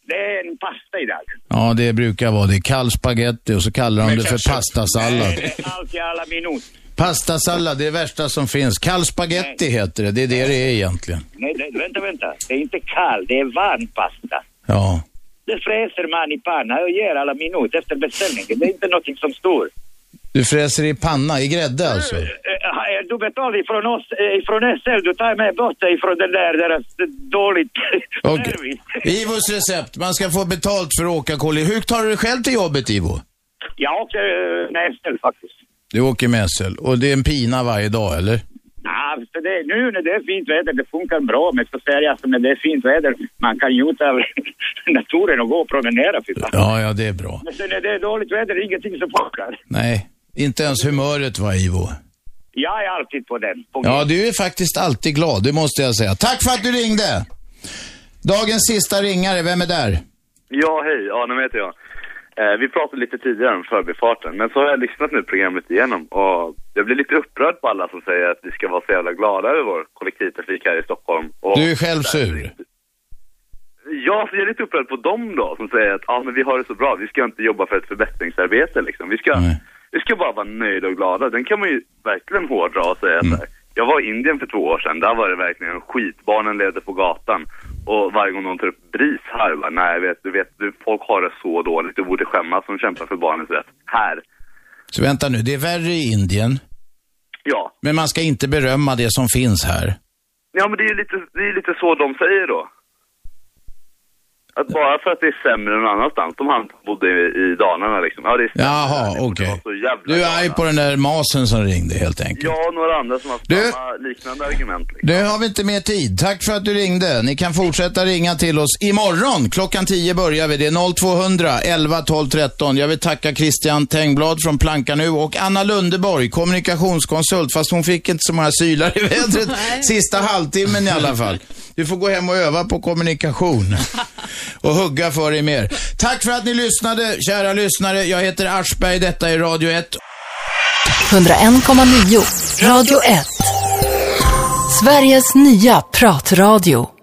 Det är en pasta idag. Ja, det brukar vara det. Kall spaghetti och så kallar de det för pastasallad. Det är allt i alla minut. Pastasallad, det är det värsta som finns. Kall spaghetti heter det. Det är det det är egentligen. Nej, det, vänta, vänta. Det är inte kall, det är varm pasta. Ja. Det fräser man i panna och ger alla minut efter beställningen. Det är inte någonting som står. Du fräser i panna, i grädde alltså? Eh, eh, Du betalar ifrån oss, eh, ifrån SL, du tar med bort det ifrån den där deras eh, dåligt Okej. service. Ivos recept, man ska få betalt för att åka kollektivt. Hur tar du dig själv till jobbet, Ivo? Jag åker eh, med SL faktiskt. Du åker med SL och det är en pina varje dag, eller? Ja, det, nu när det är fint väder, det funkar bra. Men så säger jag, när det är fint väder, man kan njuta av naturen och gå och promenera. Ja, ja, det är bra. Men sen när det är dåligt väder, det är ingenting som funkar. Nej, inte ens humöret var Ivo. Jag är alltid på den. På Ja, du är faktiskt alltid glad, det måste jag säga. Tack för att du ringde! Dagens sista ringare, vem är där? Ja, hej. Arne heter jag. Eh, vi pratade lite tidigare om förbifarten, men så har jag lyssnat nu programmet igenom och jag blir lite upprörd på alla som säger att vi ska vara så jävla glada över vår kollektivtrafik här i Stockholm. Och Du är själv sur. Ja, så jag är lite upprörd på dem då som säger att ja, men vi har det så bra, vi ska inte jobba för ett förbättringsarbete liksom. Vi ska, vi ska bara vara nöjda och glada. Den kan man ju verkligen hårdra och säga så här. Jag var i Indien för två år sedan, där var det verkligen skit. Barnen levde på gatan. Och varje gång någon tar upp BRIS här, bara, nej vet, du vet, du, folk har det så dåligt. Du borde skämmas som kämpar för barnens rätt. Här. Så vänta nu, det är värre i Indien. Ja. Men man ska inte berömma det som finns här. Ja men det är ju lite, det är lite så de säger då. Att bara för att det är sämre någon annanstans, de han bodde i, Dalarna liksom. Ja, det är Jaha, okej. jävla Du är arg på den där masen som ringde helt enkelt. Jag och några andra som har Du- samma liknande argument. Liksom. Nu har vi inte mer tid. Tack för att du ringde. Ni kan fortsätta ringa till oss imorgon. Klockan 10 börjar vi. Det är 0200 11 12 13. Jag vill tacka Christian Tengblad från Planka nu och Anna Lundeborg, kommunikationskonsult, fast hon fick inte så många sylar i vädret sista halvtimmen i alla fall. Du får gå hem och öva på kommunikation och hugga för dig mer. Tack för att ni lyssnade, kära lyssnare. Jag heter Aschberg, detta är Radio 1. 101,9 Radio 1. Sveriges nya pratradio.